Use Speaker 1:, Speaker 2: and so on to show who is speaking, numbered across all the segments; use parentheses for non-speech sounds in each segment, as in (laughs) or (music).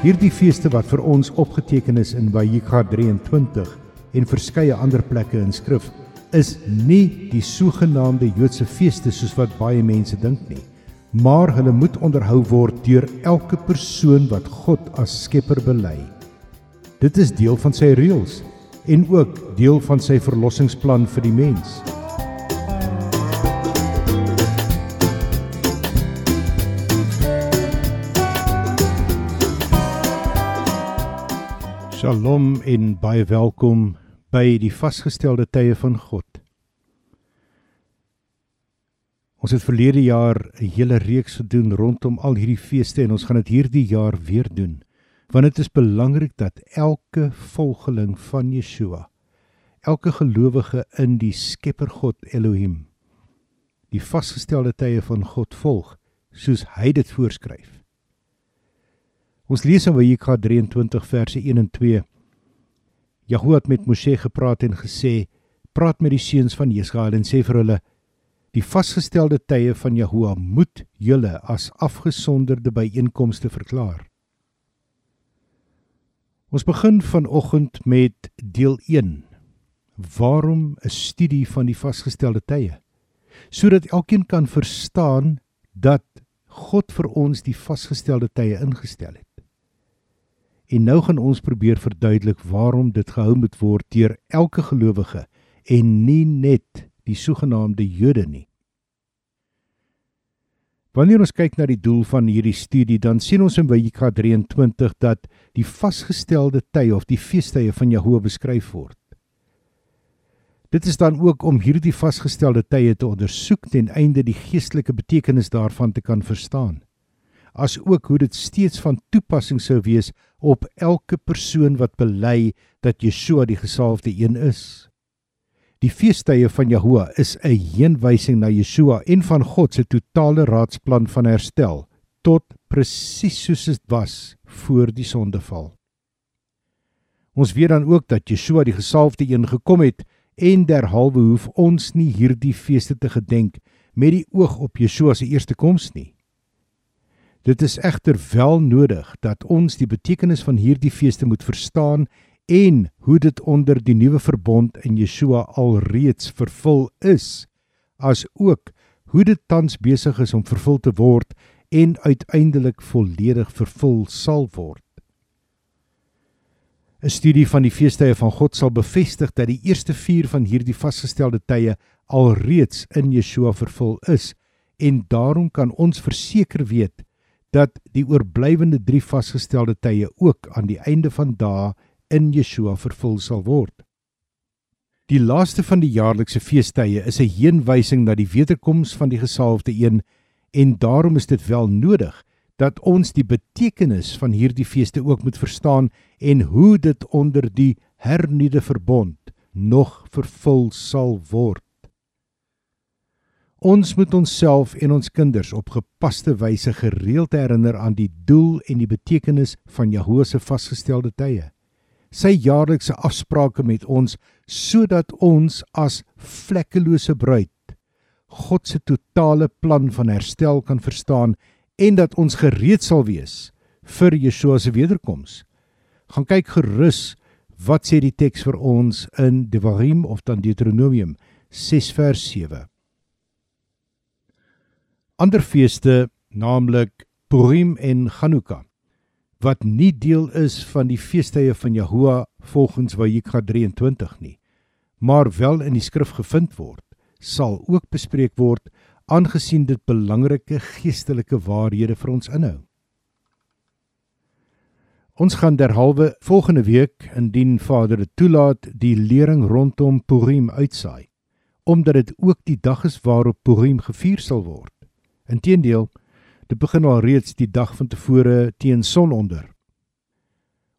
Speaker 1: Hierdie feeste wat vir ons opgeteken is in Vayikra 23 en verskeie ander plekke in skrif is nie die sogenaamde Joodse feeste soos wat baie mense dink nie, maar hulle moet onderhou word deur elke persoon wat God as Skepper bely. Dit is deel van sy reëls en ook deel van sy verlossingsplan vir die mens. Shalom en baie welkom by die vasgestelde tye van God. Ons het verlede jaar 'n hele reeks gedoen rondom al hierdie feeste en ons gaan dit hierdie jaar weer doen. Want dit is belangrik dat elke volgeling van Yeshua, elke gelowige in die Skepper God Elohim, die vasgestelde tye van God volg soos hy dit voorskryf. Ons lees in Vayikra 23 verse 1 en 2 Jahoe het met Moshe gepraat en gesê: "Praat met die seuns van Israel en sê vir hulle: Die vasgestelde tye van Jahoe moet julle as afgesonderde byeenkomste verklaar." Ons begin vanoggend met deel 1. Waarom 'n studie van die vasgestelde tye? Sodat elkeen kan verstaan dat God vir ons die vasgestelde tye ingestel het. En nou gaan ons probeer verduidelik waarom dit gehou moet word deur elke gelowige en nie net die sogenaamde Jode nie. Wanneer ons kyk na die doel van hierdie studie, dan sien ons in Wyka 23 dat die vasgestelde tye of die feestydde van Jahwe beskryf word. Dit is dan ook om hierdie vasgestelde tye te ondersoek ten einde die geestelike betekenis daarvan te kan verstaan as ook hoe dit steeds van toepassing sou wees op elke persoon wat bely dat Yeshua die gesalfde een is. Die feestydde van Jahoua is 'n heenwysing na Yeshua en van God se totale raadsplan van herstel tot presies soos dit was voor die sondeval. Ons weet dan ook dat Yeshua die gesalfde een gekom het en derhalwe hoef ons nie hierdie feeste te gedenk met die oog op Yeshua se eerste koms nie. Dit is egter wel nodig dat ons die betekenis van hierdie feeste moet verstaan en hoe dit onder die nuwe verbond in Yeshua alreeds vervul is, as ook hoe dit tans besig is om vervul te word en uiteindelik volledig vervul sal word. 'n Studie van die feestydde van God sal bevestig dat die eerste 4 van hierdie vasgestelde tye alreeds in Yeshua vervul is en daarom kan ons verseker weet dat die oorblywende 3 vasgestelde tye ook aan die einde van dae in Yeshua vervul sal word. Die laaste van die jaarlikse feestydde is 'n heenwysing na die wederkoms van die gesalfde een en daarom is dit wel nodig dat ons die betekenis van hierdie feeste ook moet verstaan en hoe dit onder die hernuide verbond nog vervul sal word. Ons moet onsself en ons kinders op gepaste wyse gereeld herinner aan die doel en die betekenis van Jahwe se vasgestelde tye. Sy jaarlikse afsprake met ons sodat ons as vlekkelose bruid God se totale plan van herstel kan verstaan en dat ons gereed sal wees vir Yeshua se wederkoms. Gaan kyk gerus wat sê die teks vir ons in Devarim of dan Deuteronomium 6 vers 7 ander feeste, naamlik Purim en Chanukka, wat nie deel is van die feestydde van Jahoua volgens Vayikra 23 nie, maar wel in die skrif gevind word, sal ook bespreek word aangesien dit belangrike geestelike waarhede vir ons inhou. Ons gaan derhalwe volgende week indien Vader dit toelaat die lering rondom Purim uitsaai omdat dit ook die dag is waarop Purim gevier sal word. Inteendeel, dit begin al reeds die dag van tevore teen sononder.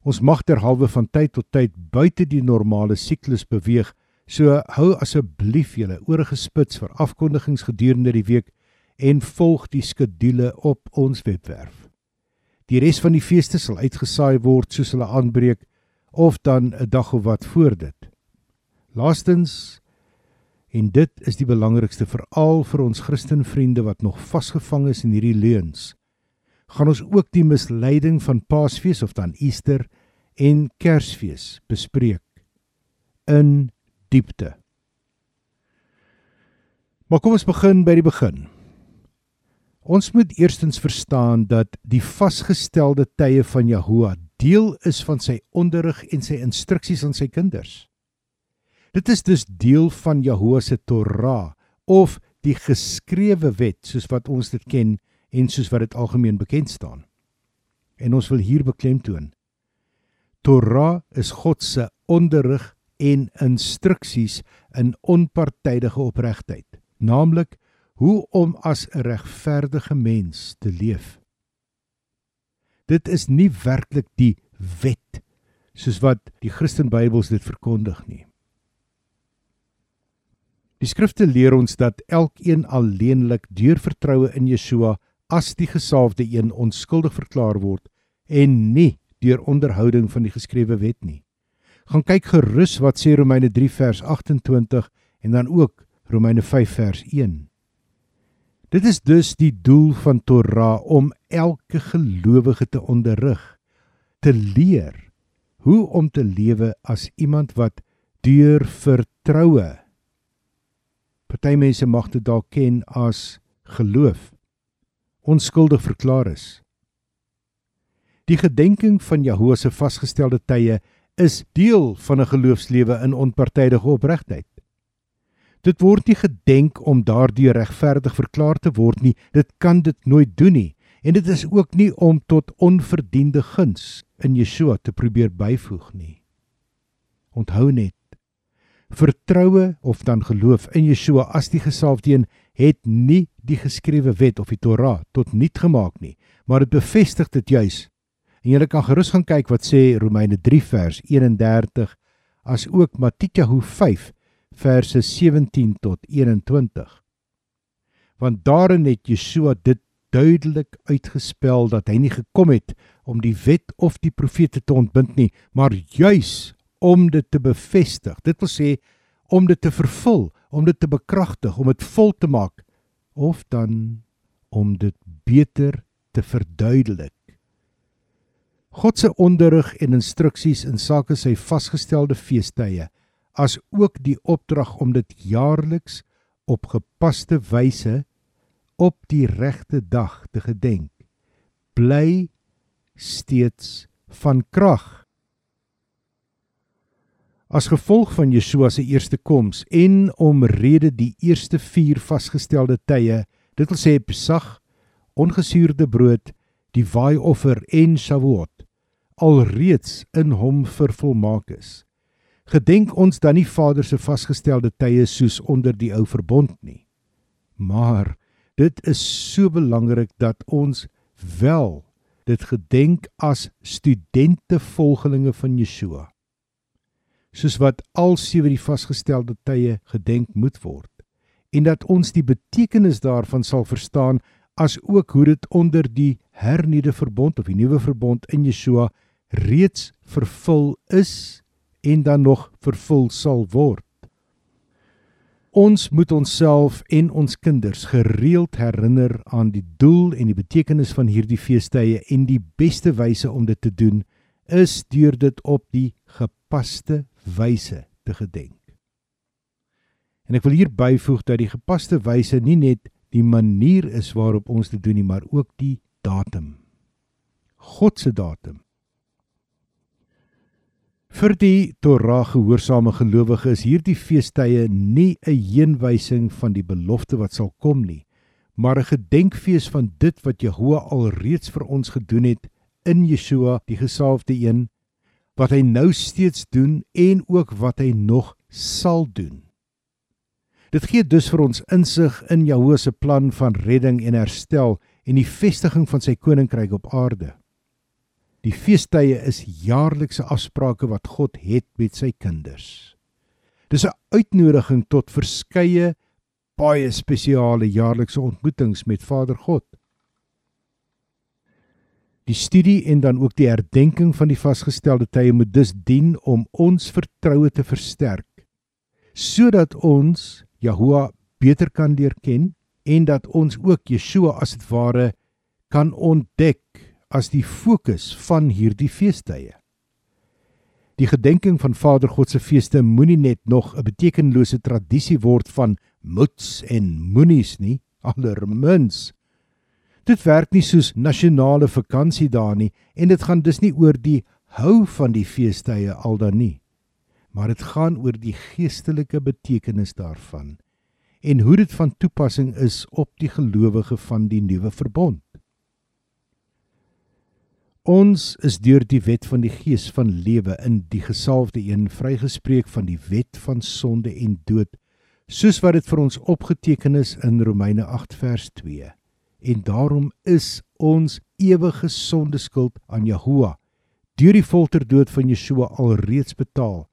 Speaker 1: Ons mag terhalwe van tyd tot tyd buite die normale siklus beweeg, so hou asseblief julle ore gespits vir afkondigings gedurende die week en volg die skedule op ons webwerf. Die res van die feeste sal uitgesaai word soos hulle aanbreek of dan 'n dag of wat voor dit. Laastens En dit is die belangrikste veral vir ons Christenvriende wat nog vasgevang is in hierdie leuns. gaan ons ook die misleiding van Paasfees of dan Easter en Kersfees bespreek in diepte. Maar kom ons begin by die begin. Ons moet eerstens verstaan dat die vasgestelde tye van Jahoua deel is van sy onderrig en sy instruksies aan sy kinders. Dit is dus deel van Jahoua se Torah of die geskrewe wet soos wat ons dit ken en soos wat dit algemeen bekend staan. En ons wil hier beklemtoon. Torah is God se onderrig en instruksies in onpartydige opregtheid, naamlik hoe om as 'n regverdige mens te leef. Dit is nie werklik die wet soos wat die Christen Bybels dit verkondig nie. Die skrifte leer ons dat elkeen alleenlik deur vertroue in Yeshua as die gesalfde een onskuldig verklaar word en nie deur onderhouding van die geskrewe wet nie. Gaan kyk gerus wat sê Romeine 3 vers 28 en dan ook Romeine 5 vers 1. Dit is dus die doel van Torah om elke gelowige te onderrig, te leer hoe om te lewe as iemand wat deur vertroue Party mense mag dit dalk ken as geloof. Onskuldig verklaar is. Die gedenking van Jahoe se vasgestelde tye is deel van 'n geloofslewe in onpartydige opregtheid. Dit word nie gedenk om daardie regverdig verklaar te word nie. Dit kan dit nooit doen nie. En dit is ook nie om tot onverdiende guns in Yeshua te probeer byvoeg nie. Onthou net vertroue of dan geloof in Yeshua as die gesalfde een het nie die geskrewe wet of die Torah tot nut gemaak nie, maar dit bevestig dit juis. En jy kan gerus gaan kyk wat sê Romeine 3 vers 31 as ook Matityahu 5 verse 17 tot 21. Want daarin het Yeshua dit duidelik uitgespel dat hy nie gekom het om die wet of die profete te ontbind nie, maar juis om dit te bevestig. Dit wil sê om dit te vervul, om dit te bekragtig, om dit vol te maak of dan om dit beter te verduidelik. God se onderrig en instruksies in sake sy vasgestelde feestydde, as ook die opdrag om dit jaarliks op gepaste wyse op die regte dag te gedenk, bly steeds van krag As gevolg van Yeshua se eerste koms en omrede die eerste 4 vasgestelde tye, dit wil sê Pesach, ongesuurde brood, die waaioffer en Shavuot, alreeds in hom vervolmaak is. Gedenk ons dan nie Vader se vasgestelde tye soos onder die ou verbond nie. Maar dit is so belangrik dat ons wel dit gedenk as studente volgelinge van Yeshua soos wat al sewe die vasgestelde tye gedenk moet word en dat ons die betekenis daarvan sal verstaan as ook hoe dit onder die hernuide verbond of die nuwe verbond in Yeshua reeds vervul is en dan nog vervul sal word. Ons moet onsself en ons kinders gereeld herinner aan die doel en die betekenis van hierdie feestydde en die beste wyse om dit te doen is deur dit op die gepaste wyse te gedenk. En ek wil hier byvoeg dat die gepaste wyse nie net die manier is waarop ons dit doen nie, maar ook die datum. God se datum. Vir die Torah gehoorsame gelowige is hierdie feestydde nie 'n heenwysing van die belofte wat sal kom nie, maar 'n gedenkfees van dit wat Jehovah alreeds vir ons gedoen het in Yeshua, die gesalfde een, wat hy nou steeds doen en ook wat hy nog sal doen. Dit gee dus vir ons insig in Jahwe se plan van redding en herstel en die vestiging van sy koninkryk op aarde. Die feestydde is jaarlikse afsprake wat God het met sy kinders. Dis 'n uitnodiging tot verskeie baie spesiale jaarlikse ontmoetings met Vader God. Die studie en dan ook die herdenking van die vasgestelde tye moet dus dien om ons vertroue te versterk sodat ons Jahoua beter kan leer ken en dat ons ook Yeshua as dit ware kan ontdek as die fokus van hierdie feestydde. Die gedenking van Vader God se feeste moenie net nog 'n betekenlose tradisie word van moets en moenies nie, (laughs) allermins. Dit werk nie soos nasionale vakansie daar nie en dit gaan dus nie oor die hou van die feestydde al dan nie, maar dit gaan oor die geestelike betekenis daarvan en hoe dit van toepassing is op die gelowige van die nuwe verbond. Ons is deur die wet van die gees van lewe in die gesalfde een vrygespreek van die wet van sonde en dood soos wat dit vir ons opgeteken is in Romeine 8 vers 2 en daarom is ons ewige sondeskuld aan Jahoua deur die folterdood van Yeshua alreeds betaal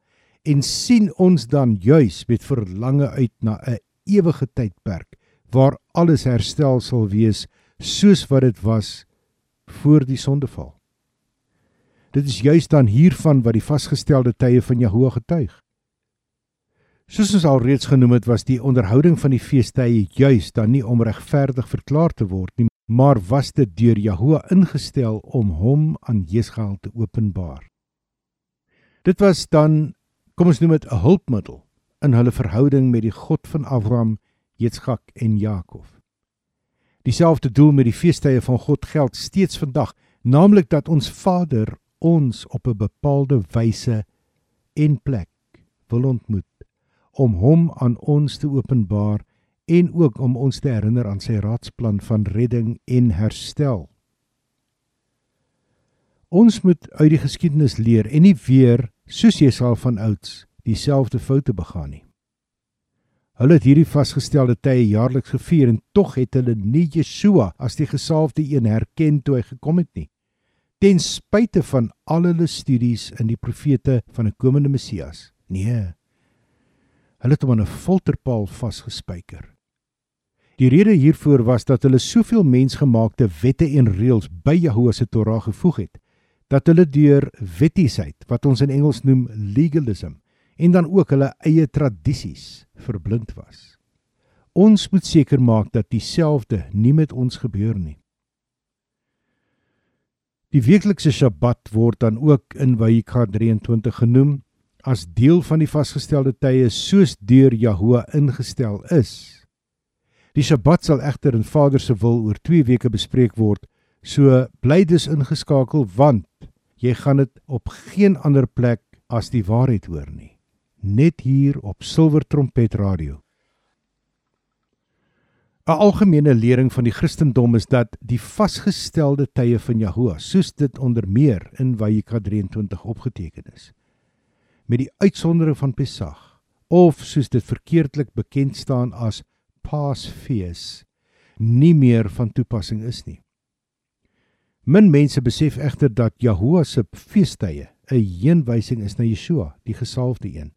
Speaker 1: en sien ons dan juis met verlange uit na 'n ewige tydperk waar alles herstel sal wees soos wat dit was voor die sondeval. Dit is juis dan hiervan wat die vasgestelde tye van Jahoua getuig. Soos ons alreeds genoem het, was die onderhouding van die feestydde juis dan nie om regverdig verklaar te word nie, maar was dit deur Jahoua ingestel om hom aan Jesgaal te openbaar. Dit was dan, kom ons noem dit 'n hulpmiddel in hulle verhouding met die God van Abraham, Jitskak en Jakob. Dieselfde doel met die feestydde van God geld steeds vandag, naamlik dat ons Vader ons op 'n bepaalde wyse en plek wil ontmoet om hom aan ons te openbaar en ook om ons te herinner aan sy raadsplan van redding en herstel. Ons moet uit die geskiedenis leer en nie weer soos Jesaja van ouds dieselfde foute begaan nie. Hulle het hierdie vasgestelde tye jaarliks gevier en tog het hulle nie Yeshua as die gesalfde een herken toe hy gekom het nie ten spyte van al hulle studies in die profete van 'n komende Messias. Nee. Hulle het hom aan 'n folterpaal vasgespijker. Die rede hiervoor was dat hulle soveel mensgemaakte wette en reëls by Jahoua se Torah gevoeg het dat hulle deur wettiesheid wat ons in Engels noem legalism en dan ook hulle eie tradisies verblind was. Ons moet seker maak dat dieselfde nie met ons gebeur nie. Die weeklikse Sabbat word dan ook in Vayikra 23 genoem as deel van die vasgestelde tye soos deur Jahoua ingestel is. Die Sabbat sal egter in Vader se wil oor 2 weke bespreek word. So bly dus ingeskakel want jy gaan dit op geen ander plek as die waarheid hoor nie. Net hier op Silwer Trompet Radio. 'n Algemene lering van die Christendom is dat die vasgestelde tye van Jahoua, soos dit onder meer in Vayikra 23 opgeteken is, met die uitsondering van Pesach of soos dit verkeerdelik bekend staan as Paasfees, nie meer van toepassing is nie. Min mense besef egter dat Jahoua se feestydde 'n heenwysing is na Yeshua, die gesalfde een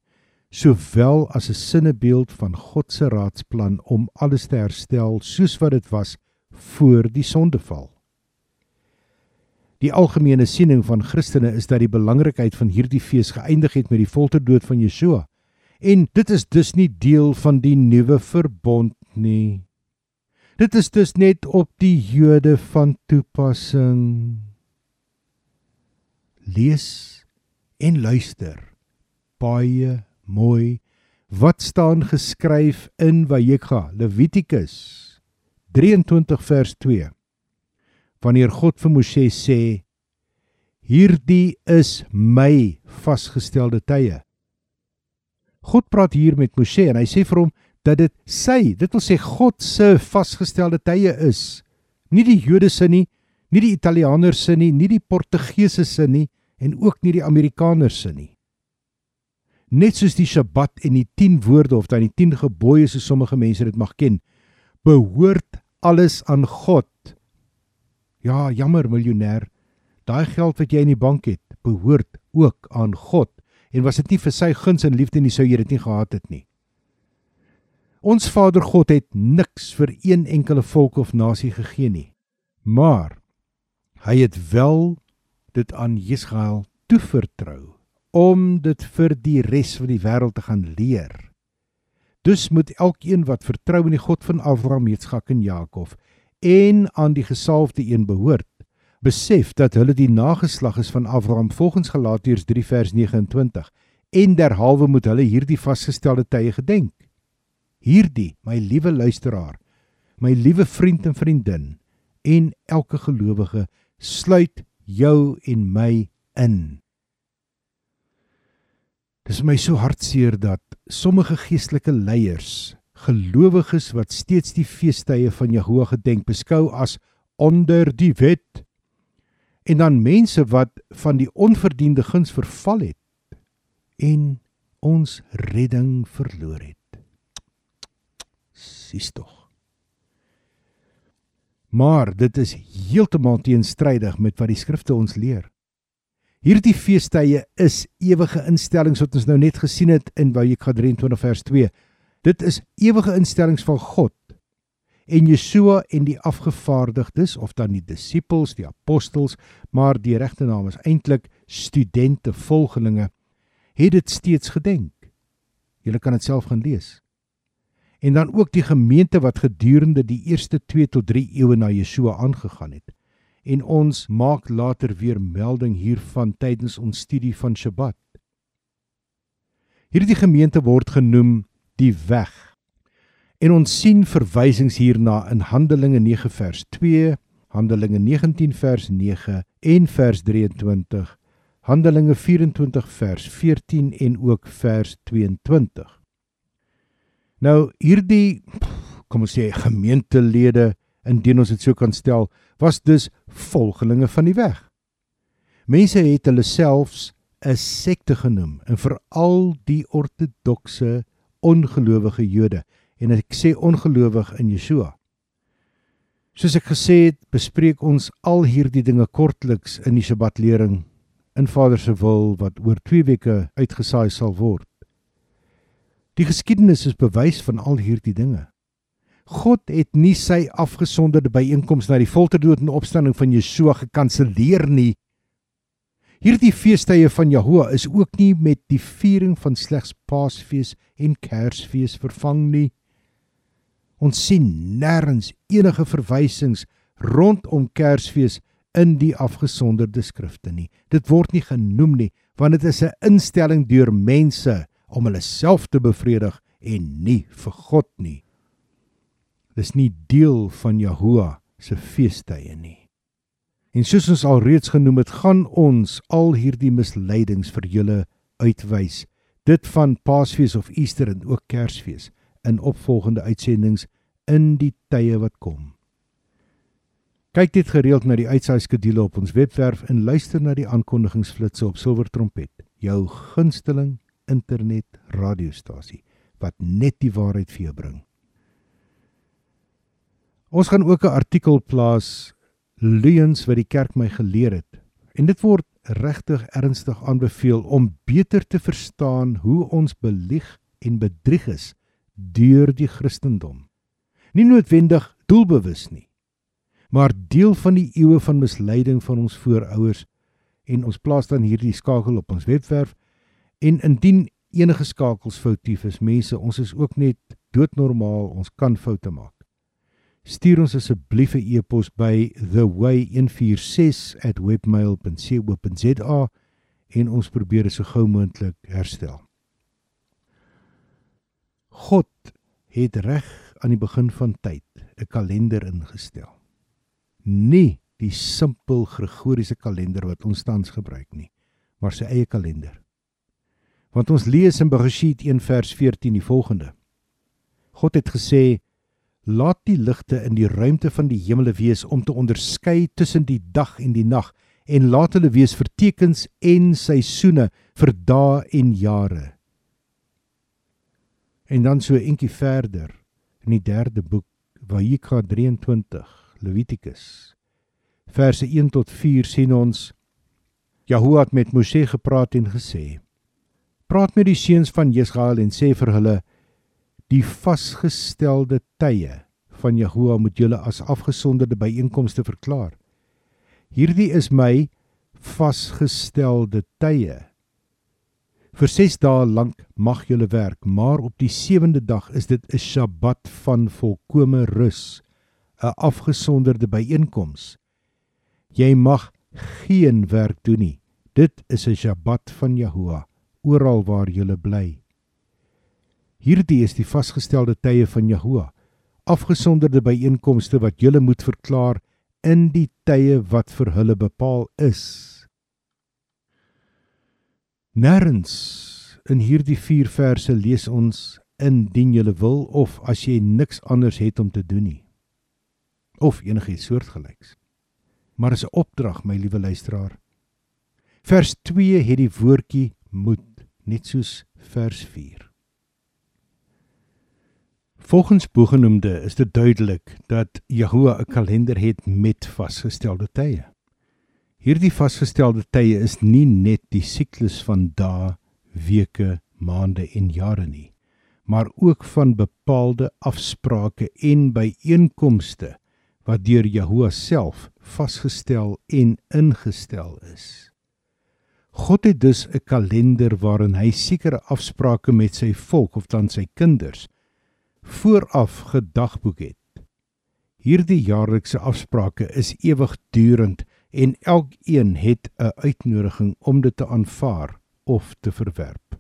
Speaker 1: sowel as 'n sinnebeeld van God se raadsplan om alles te herstel soos wat dit was voor die sondeval. Die algemene siening van Christene is dat die belangrikheid van hierdie fees geëindig het met die folterdood van Yeshua. En dit is dus nie deel van die nuwe verbond nie. Dit is dus net op die Jode van toepassing. Lees en luister. Baie mooi wat staan geskryf in Vayekha Levitikus 23 vers 2 wanneer God vir Moshe sê hierdie is my vasgestelde tye God praat hier met Moshe en hy sê vir hom dat dit sy dit wil sê God se vasgestelde tye is nie die Jode se nie nie die Italianers se nie nie die Portugese se nie en ook nie die Amerikaners se nie net soos die Sabbat en die 10 woorde of dan die 10 gebooie so sommige mense dit mag ken, behoort alles aan God. Ja, jammer miljonair, daai geld wat jy in die bank het, behoort ook aan God. En was dit nie vir sy guns en liefde nie sou jy dit nie gehad het nie. Ons Vader God het niks vir een enkele volk of nasie gegee nie. Maar hy het wel dit aan Israel toevertrou om dit vir die res van die wêreld te gaan leer. Dus moet elkeen wat vertrou in die God van Abraham, Isak en Jakob en aan die gesalfde een behoort, besef dat hulle die nageslag is van Abraham volgens Galasiërs 3 vers 29 en derhalwe moet hulle hierdie vasgestelde tye gedenk. Hierdie, my liewe luisteraar, my liewe vriend en vriendin en elke gelowige sluit jou en my in. Dis my so hartseer dat sommige geestelike leiers, gelowiges wat steeds die feestydde van Jehovah gedenk beskou as onder die wet en dan mense wat van die onverdiende guns verval het en ons redding verloor het. Sis tog. Maar dit is heeltemal teenstrydig met wat die skrifte ons leer. Hierdie feestydde is ewige instellings wat ons nou net gesien het in Wajeka 23 vers 2. Dit is ewige instellings van God en Yeshua en die afgevaardigdes of dan die disippels, die apostels, maar die regte naam is eintlik studente, volgelinge, het dit steeds gedenk. Julle kan dit self gaan lees. En dan ook die gemeente wat gedurende die eerste 2 tot 3 eeue na Yeshua aangegaan het. En ons maak later weer melding hiervan tydens ons studie van Sabbat. Hierdie gemeente word genoem die weg En ons sien verwysings hierna in Handelinge 9 vers 2, Handelinge 19 vers 9 en vers 23, Handelinge 24 vers 14 en ook vers 22. Nou hierdie kom ons sê gemeentelede indien ons dit so kan stel, was dus volgelinge van die weg. Mense het hulle selfs 'n sekte genoem en veral die ortodokse ongelowige Jode en ek sê ongelowig in Yeshua. Soos ek gesê het, bespreek ons al hierdie dinge kortliks in die Sabbatlering in Vader se wil wat oor 2 weke uitgesaai sal word. Die geskiedenis is bewys van al hierdie dinge. God het nie sy afgesonderde byeenkoms na die folterdood en opstanding van Yeshua gekanselleer nie. Hierdie feestydde van Jahoua is ook nie met die viering van slegs Paasfees en Kersfees vervang nie. Ons sien nêrens enige verwysings rondom Kersfees in die afgesonderde skrifte nie. Dit word nie genoem nie, want dit is 'n instelling deur mense om hulle self te bevredig en nie vir God nie. Dis nie deel van Jahoua se feestydde nie. En soos ons alreeds genoem het, gaan ons al hierdie misleidings vir julle uitwys. Dit van Paasfees of Easter en ook Kersfees in opvolgende uitsendings in die tye wat kom. Kyk dit gereeld na die uitsaaiskedule op ons webwerf en luister na die aankondigingsflitsse op Silwer Trompet, jou gunsteling internet radiostasie wat net die waarheid vir jou bring. Ons gaan ook 'n artikel plaas leuns wat die kerk my geleer het. En dit word regtig ernstig aanbeveel om beter te verstaan hoe ons belieg en bedrieg is deur die Christendom. Nie noodwendig doelbewus nie, maar deel van die eeue van misleiding van ons voorouers en ons plaas dan hierdie skakel op ons webwerf. En indien enige skakels foutief is mense ons is ook net doodnormaal ons kan foute maak stuur ons asseblief 'n e-pos by theway146@webmail.co.za en ons probeer dit so gou moontlik herstel God het reg aan die begin van tyd 'n kalender ingestel. Nie die simpel Gregoriese kalender wat ons tans gebruik nie, maar sy eie kalender. Want ons lees in Bereshit 1 vers 14 die volgende. God het gesê: "Laat die ligte in die ruimte van die hemele wees om te onderskei tussen die dag en die nag en laat hulle wees vir tekens en seisoene vir dae en jare." En dan so eentjie verder in die derde boek Vayikra 23 Levitikus verse 1 tot 4 sien ons Jahoua het met Moshe gepraat en gesê Praat met die seuns van Israel en sê vir hulle die vasgestelde tye van Jahoua moet julle as afgesonderde byeenkomste verklaar Hierdie is my vasgestelde tye Vir 6 dae lank mag julle werk, maar op die 7de dag is dit 'n Sabbat van volkomme rus, 'n afgesonderde byeenkoms. Jy mag geen werk doen nie. Dit is 'n Sabbat van Jahoua oral waar jy bly. Hierdie is die vasgestelde tye van Jahoua, afgesonderde byeenkomste wat jy moet verklaar in die tye wat vir hulle bepaal is. Nêrens in hierdie 4 verse lees ons indien jy wil of as jy niks anders het om te doen nie of enigiets soortgelyks. Maar is 'n opdrag, my liewe luisteraar. Vers 2 het die woordjie moet, net soos vers 4. Volgens bogenoemde is dit duidelik dat Jahoua 'n kalender het met vasgestelde tye. Hierdie vasgestelde tye is nie net die siklus van dae, weke, maande en jare nie, maar ook van bepaalde afsprake en byeenkomste wat deur Jahoua self vasgestel en ingestel is. God het dus 'n kalender waarin hy sekere afsprake met sy volk of dan sy kinders vooraf gedagboek het. Hierdie jaarlikse afsprake is ewigdurend en elkeen het 'n uitnodiging om dit te aanvaar of te verwerp.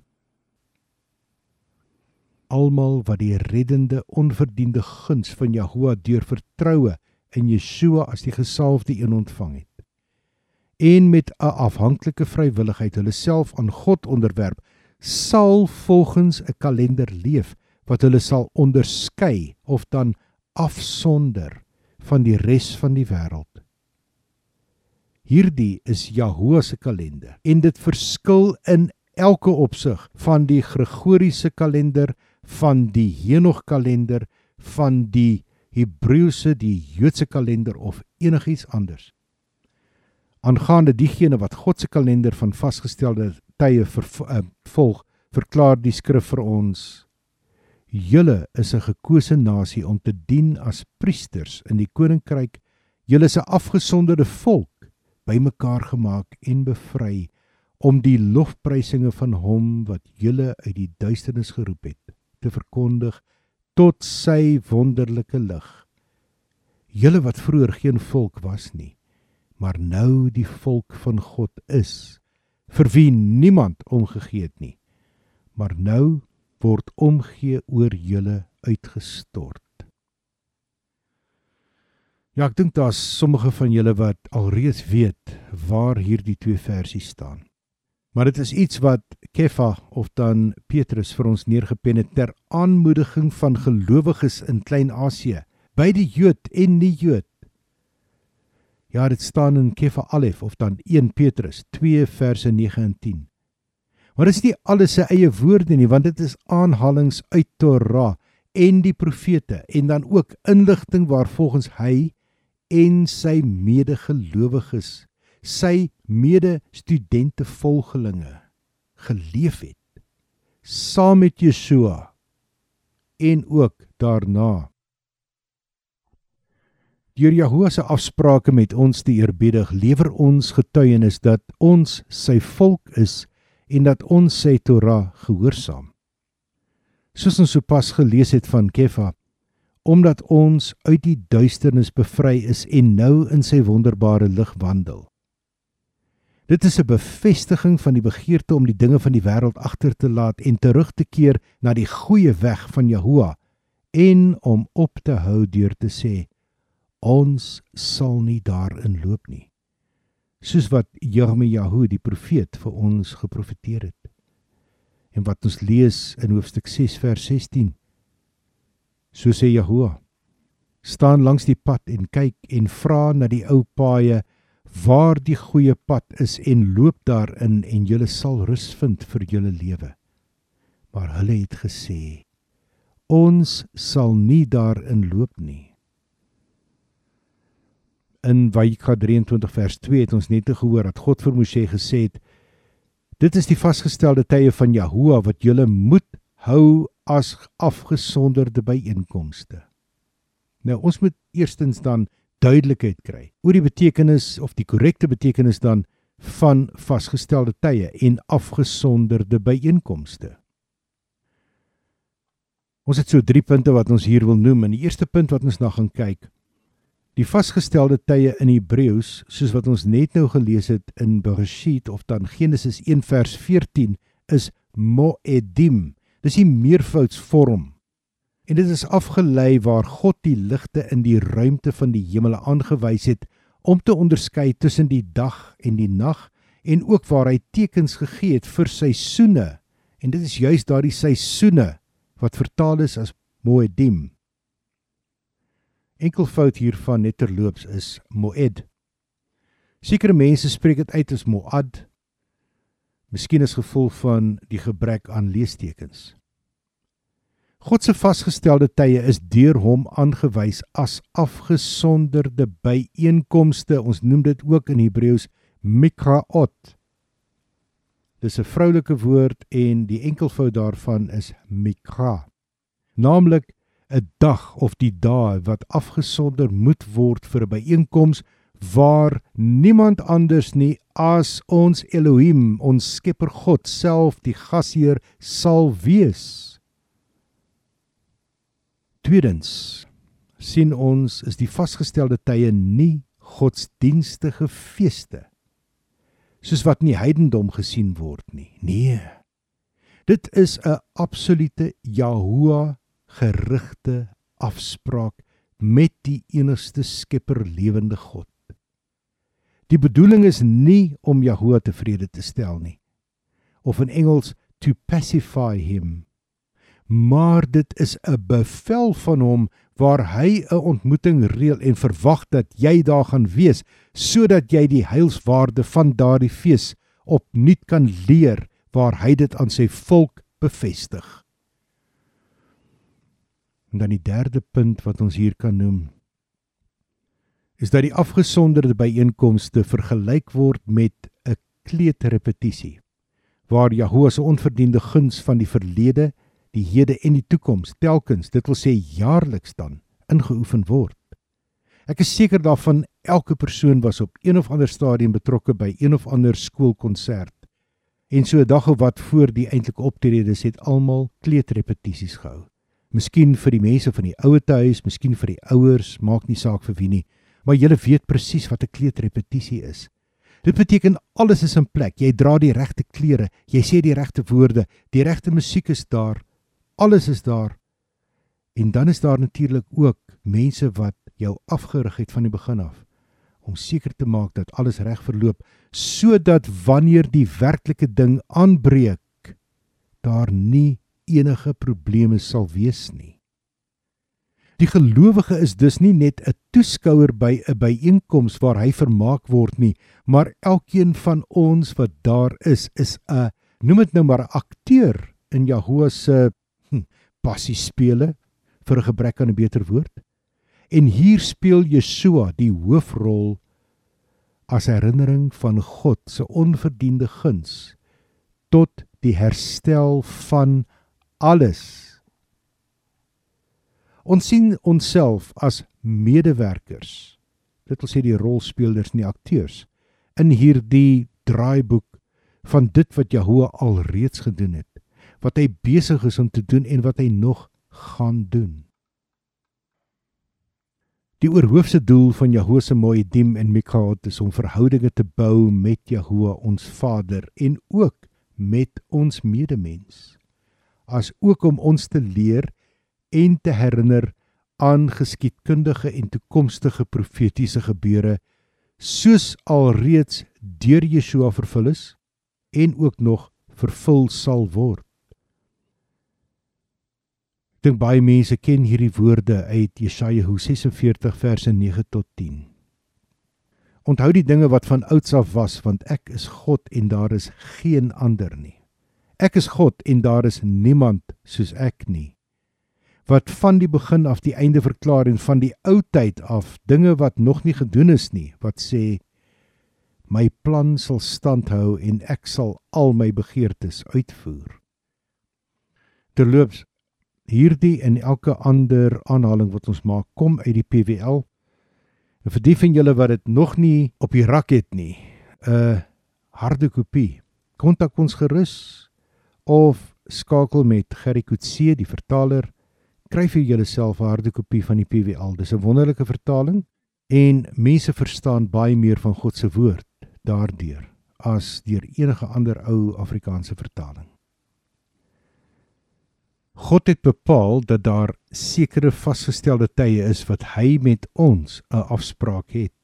Speaker 1: Almal wat die reddende onverdiende guns van Jahoua deur vertroue in Yeshua as die gesalfde een ontvang het en met 'n afhanklike vrywilligheid hulle self aan God onderwerp sal volgens 'n kalender leef wat hulle sal onderskei of dan afsonder van die res van die wêreld hierdie is Jahoua se kalender en dit verskil in elke opsig van die Gregoriese kalender van die Henog kalender van die Hebreëse, die Joodse kalender of enigiets anders. Aangaande diegene wat God se kalender van vasgestelde tye vervolg, uh, verklaar die skrif vir ons: Julle is 'n gekose nasie om te dien as priesters in die koninkryk. Julle is 'n afgesonderde volk, bymekaar gemaak en bevry om die lofprysinge van hom wat julle uit die duisternis geroep het te verkondig tot sy wonderlike lig. Julle wat vroeër geen volk was nie, maar nou die volk van God is, vir wie niemand omgegee het nie, maar nou word omgee oor julle uitgestort. Ja, ek dink daar's sommige van julle wat alreeds weet waar hierdie twee versies staan. Maar dit is iets wat Kefa of dan Petrus vir ons neergepen het ter aanmoediging van gelowiges in Klein-Asië, by die Jood en die Jood. Ja, dit staan in Kefa Alef of dan 1 Petrus 2 verse 9 en 10. Maar dit is nie alles sy eie woorde nie, want dit is aanhalinge uit Torah en die profete en dan ook inligting waarvolgens hy en sy medegelowiges sy mede-studente volgelinge geleef het saam met Yeshua en ook daarna. Deur Jahoua se afsprake met ons te eerbiedig lewer ons getuienis dat ons sy volk is en dat ons sy Torah gehoorsaam Soos ons sopas gelees het van Kefa omdat ons uit die duisternis bevry is en nou in sy wonderbare lig wandel Dit is 'n bevestiging van die begeerte om die dinge van die wêreld agter te laat en terug te keer na die goeie weg van Jahoua en om op te hou deur te sê ons sal nie daarin loop nie. Soos wat Jeremiah die profeet vir ons geprofeteer het. En wat ons lees in hoofstuk 6 vers 16. So sê Jahoua: staan langs die pad en kyk en vra na die ou paaie waar die goeie pad is en loop daarin en julle sal rus vind vir julle lewe. Maar hulle het gesê: Ons sal nie daarin loop nie. In Vaikha 23 vers 2 het ons net gehoor dat God vir Moshe gesê het: Dit is die vasgestelde tye van Jahoua wat julle moet hou as afgesonderde byeenkomste. Nou ons moet eerstens dan duidelikheid kry oor die betekenis of die korrekte betekenis dan van vasgestelde tye en afgesonderde byeenkomste. Ons het so drie punte wat ons hier wil noem en die eerste punt wat ons na gaan kyk Die vasgestelde tye in Hebreëus, soos wat ons net nou gelees het in Bereshit of dan Genesis 1 vers 14, is moedim. Dis die meervoudsvorm. En dit is afgelei waar God die ligte in die ruimte van die hemele aangewys het om te onderskei tussen die dag en die nag en ook waar hy tekens gegee het vir seisoene. En dit is juis daardie seisoene wat vertaal is as moedim. Enkelvoud hiervan net terloops is moed. Sekere mense spreek dit uit as moad. Miskien as gevolg van die gebrek aan leestekens. God se vasgestelde tye is deur hom aangewys as afgesonderde byeenkomste. Ons noem dit ook in Hebreëus mikraot. Dis 'n vroulike woord en die enkelvoud daarvan is mikra. Naamlik 'n dag of die dae wat afgesonder moet word vir 'n byeenkoms waar niemand anders nie as ons Elohim, ons Skepper God self, die gasheer sal wees. Tweedens sien ons is die vasgestelde tye nie godsdienstige feeste soos wat in die heidendom gesien word nie. Nee. Dit is 'n absolute Jahoua gerigte afspraak met die enigste skepper lewende God. Die bedoeling is nie om Jahoua tevrede te stel nie of in Engels to pacify him maar dit is 'n bevel van hom waar hy 'n ontmoeting reël en verwag dat jy daar gaan wees sodat jy die heilswaarde van daardie fees opnuut kan leer waar hy dit aan sy volk bevestig. En dan die derde punt wat ons hier kan noem is dat die afgesonderde byeenkomste vergelyk word met 'n kleuterrepetisie waar Jahoua se onverdiende guns van die verlede, die hede en die toekoms telkens, dit wil sê jaarliks dan ingeoefen word. Ek is seker daarvan elke persoon was op een of ander stadium betrokke by een of ander skoolkonsert. En so 'n dag of wat voor die eintlike optredes het almal kleuterrepetisies gehou. Miskien vir die mense van die ouete huis, miskien vir die ouers, maak nie saak vir wie nie, maar julle weet presies wat 'n kleuterrepetisie is. Dit beteken alles is in plek. Jy dra die regte klere, jy sê die regte woorde, die regte musiek is daar, alles is daar. En dan is daar natuurlik ook mense wat jou afgerig het van die begin af om seker te maak dat alles reg verloop sodat wanneer die werklike ding aanbreek daar nie enige probleme sal wees nie. Die gelowige is dus nie net 'n toeskouer by 'n byeenkoms waar hy vermaak word nie, maar elkeen van ons wat daar is, is 'n noem dit nou maar akteur in Jahoua se hm, passiespele vir 'n gebrek aan 'n beter woord. En hier speel Yeshua die hoofrol as herinnering van God se onverdiende guns tot die herstel van alles. Ons sien onsself as medewerkers. Dit wil sê die rolspelers en die akteurs in hierdie draaiboek van dit wat Jahoua alreeds gedoen het, wat hy besig is om te doen en wat hy nog gaan doen. Die oorhoofse doel van Jahoua se Moedim en Mikhaot is om verhoudinge te bou met Jahoua ons Vader en ook met ons medemens as ook om ons te leer en te herinner aan geskiedkundige en toekomstige profetiese gebeure soos alreeds deur Yeshua vervul is en ook nog vervul sal word. Dink baie mense ken hierdie woorde uit Jesaja 46 verse 9 tot 10. Onthou die dinge wat van ouds af was want ek is God en daar is geen ander nie. Ek is God en daar is niemand soos ek nie. Wat van die begin af die einde verklaar en van die ou tyd af dinge wat nog nie gedoen is nie, wat sê my plan sal standhou en ek sal al my begeertes uitvoer. Terloops hierdie en elke ander aanhaling wat ons maak kom uit die PWL. En vir die van julle wat dit nog nie op die rak het nie, 'n harde kopie. Kontak ons gerus of skakel met Gerry Coetzee die vertaler kry vir julleself 'n harde kopie van die PWL dis 'n wonderlike vertaling En mense verstaan baie meer van God se woord daardeur as deur enige ander ou Afrikaanse vertaling. God het bepaal dat daar sekere vasgestelde tye is wat hy met ons 'n afspraak het.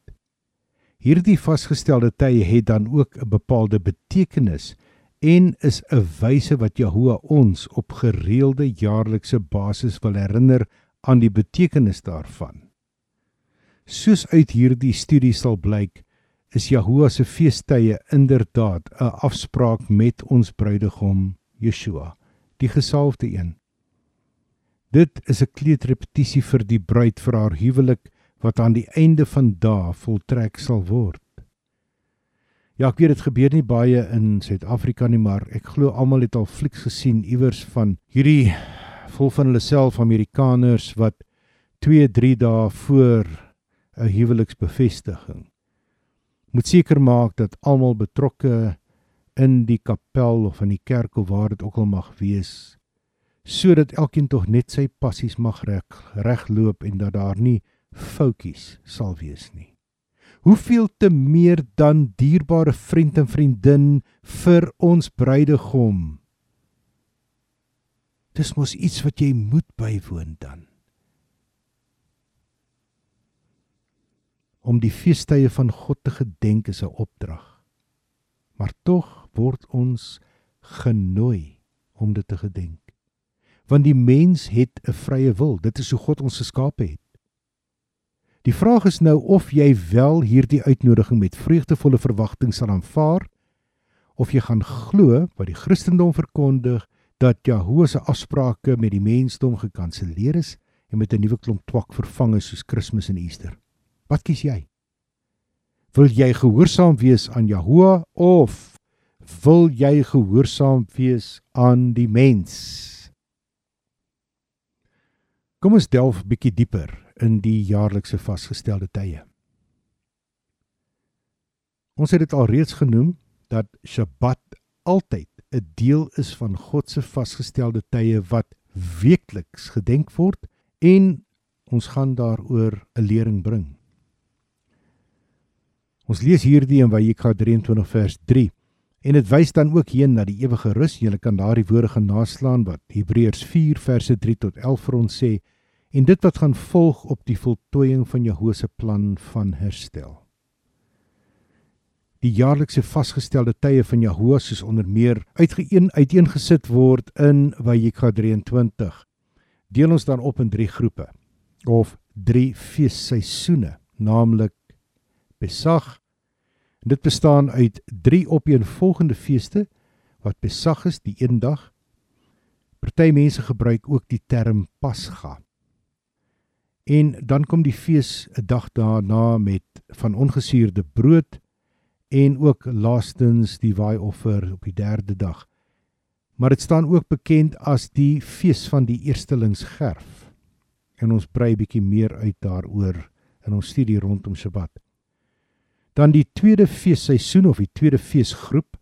Speaker 1: Hierdie vasgestelde tye het dan ook 'n bepaalde betekenis en is 'n wyse wat Jahoua ons op gereelde jaarlikse basis wil herinner aan die betekenis daarvan. Soos uit hierdie studie sal blyk, is Jahoua se feestydde inderdaad 'n afspraak met ons bruidegom Yeshua, die gesalfde een. Dit is 'n kleedrepetisie vir die bruid vir haar huwelik wat aan die einde van dae voltrek sal word. Ja, ek weet dit gebeur nie baie in Suid-Afrika nie, maar ek glo almal het al flieks gesien iewers van hierdie vol van hulle self Amerikaners wat 2, 3 dae voor 'n huweliksbevestiging moet seker maak dat almal betrokke in die kapel of in die kerk of waar dit ook al mag wees sodat elkeen tog net sy passies mag reg regloop en dat daar nie foutjies sal wees nie. Hoeveel te meer dan dierbare vriend en vriendin vir ons bruidegom. Dis mos iets wat jy moet bywoon dan. Om die feestydde van God te gedenk is 'n opdrag. Maar tog word ons genooi om dit te gedenk. Want die mens het 'n vrye wil. Dit is hoe God ons geskaap het. Die vraag is nou of jy wel hierdie uitnodiging met vreugdevolle verwagting sal aanvaar of jy gaan glo wat die Christendom verkondig dat Jahoe se afsprake met die mensdom gekanselleer is en met 'n nuwe klomp twak vervang is soos Kersfees en Easter. Wat kies jy? Wil jy gehoorsaam wees aan Jahoe of wil jy gehoorsaam wees aan die mens? Kom ons delf bietjie dieper in die jaarlikse vasgestelde tye. Ons het dit al reeds genoem dat Sabbat altyd 'n deel is van God se vasgestelde tye wat weekliks gedenk word en ons gaan daaroor 'n lering bring. Ons lees hierdie in Vayikra 23 vers 3 en dit wys dan ook heen na die ewige rus. Jy kan daardie woorde gaan naslaan wat Hebreërs 4 verse 3 tot 11 vir ons sê en dit wat gaan volg op die voltooiing van Jehovah se plan van herstel. Die jaarlikse vasgestelde tye van Jehovah soos onder meer uitgeen uiteengesit word in Vayikra 23 deel ons dan op in drie groepe of drie feesseisoene, naamlik Pesach. Dit bestaan uit drie opeenvolgende feeste wat Pesach is, die een dag. Party mense gebruik ook die term Pasga. En dan kom die fees 'n dag daarna met van ongesuurde brood en ook laastens die waaioffer op die derde dag. Maar dit staan ook bekend as die fees van die eerstelingsgerf. En ons brei bietjie meer uit daaroor in ons studie rondom Sabbat. Dan die tweede feesseisoen of die tweede feesgroep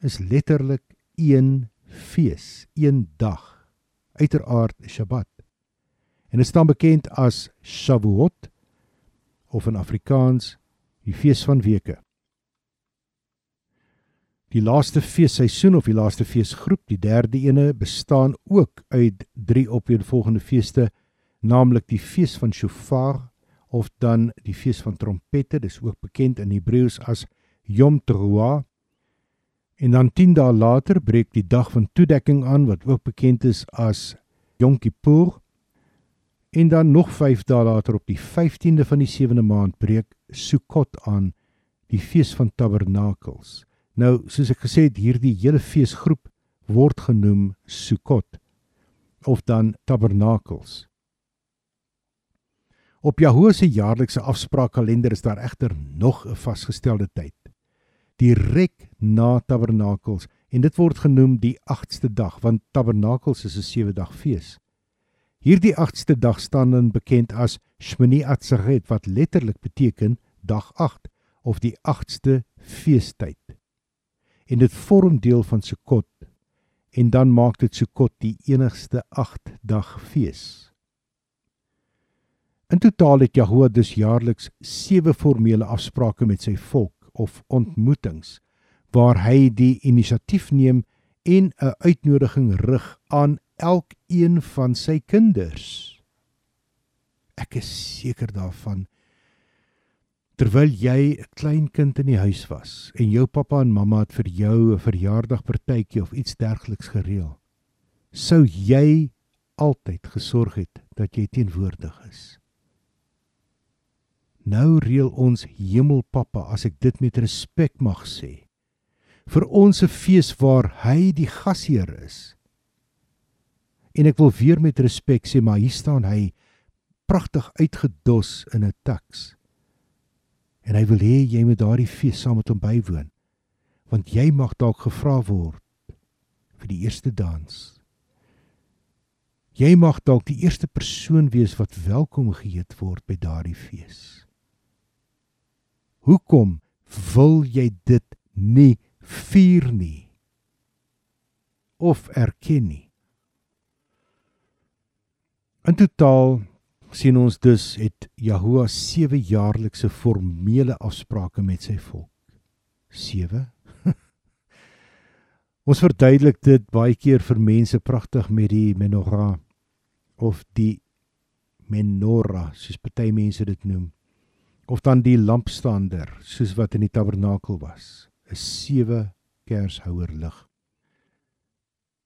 Speaker 1: is letterlik een fees, een dag. Uiteraard Sabbat en dit staan bekend as Shavuot of in Afrikaans die fees van weke. Die laaste feesseisoen of die laaste feesgroep, die derde ene, bestaan ook uit drie opeenvolgende feeste, naamlik die fees van Shofar of dan die fees van trompette, dis ook bekend in Hebreëus as Yom Teruah. En dan 10 dae later breek die dag van toedekking aan wat ook bekend is as Yom Kippur En dan nog 5 dae later op die 15de van die 7de maand breek Sukkot aan, die fees van tabernakels. Nou, soos ek gesê het, hierdie hele feesgroep word genoem Sukkot of dan tabernakels. Op Jahoe se jaarlikse afspraakkalender is daar egter nog 'n vasgestelde tyd. Direk na tabernakels en dit word genoem die 8ste dag want tabernakels is 'n 7 dag fees. Hierdie 8ste dag staan dan bekend as Shmini Atzeret wat letterlik beteken dag 8 of die 8ste feestyd. En dit vorm deel van Sukkot en dan maak dit Sukkot die enigste 8 dag fees. In totaal het Jahoua dus jaarliks 7 formele afsprake met sy volk of ontmoetings waar hy die inisiatief neem en 'n uitnodiging rig aan elkeen van sy kinders. Ek is seker daarvan terwyl jy 'n klein kind in die huis was en jou pappa en mamma het vir jou 'n verjaardagpartytjie of iets dergeliks gereël, sou jy altyd gesorg het dat jy teenwoordig is. Nou reël ons Hemelpappa, as ek dit met respek mag sê, vir ons 'n fees waar hy die gasheer is. En ek wil weer met respek sê, maar hier staan hy pragtig uitgedos in 'n taks. En hy wil hê jy moet daardie fees saam met hom bywoon. Want jy mag dalk gevra word vir die eerste dans. Jy mag dalk die eerste persoon wees wat welkom geheet word by daardie fees. Hoekom wil jy dit nie vier nie of erken nie. In totaal sien ons dus het Jahoua 7 jaarlikse formele afsprake met sy volk. 7 (laughs) Ons verduidelik dit baie keer vir mense pragtig met die menorah of die menorah soos party mense dit noem of dan die lampstander soos wat in die tabernakel was. 'n sewe kershouer lig.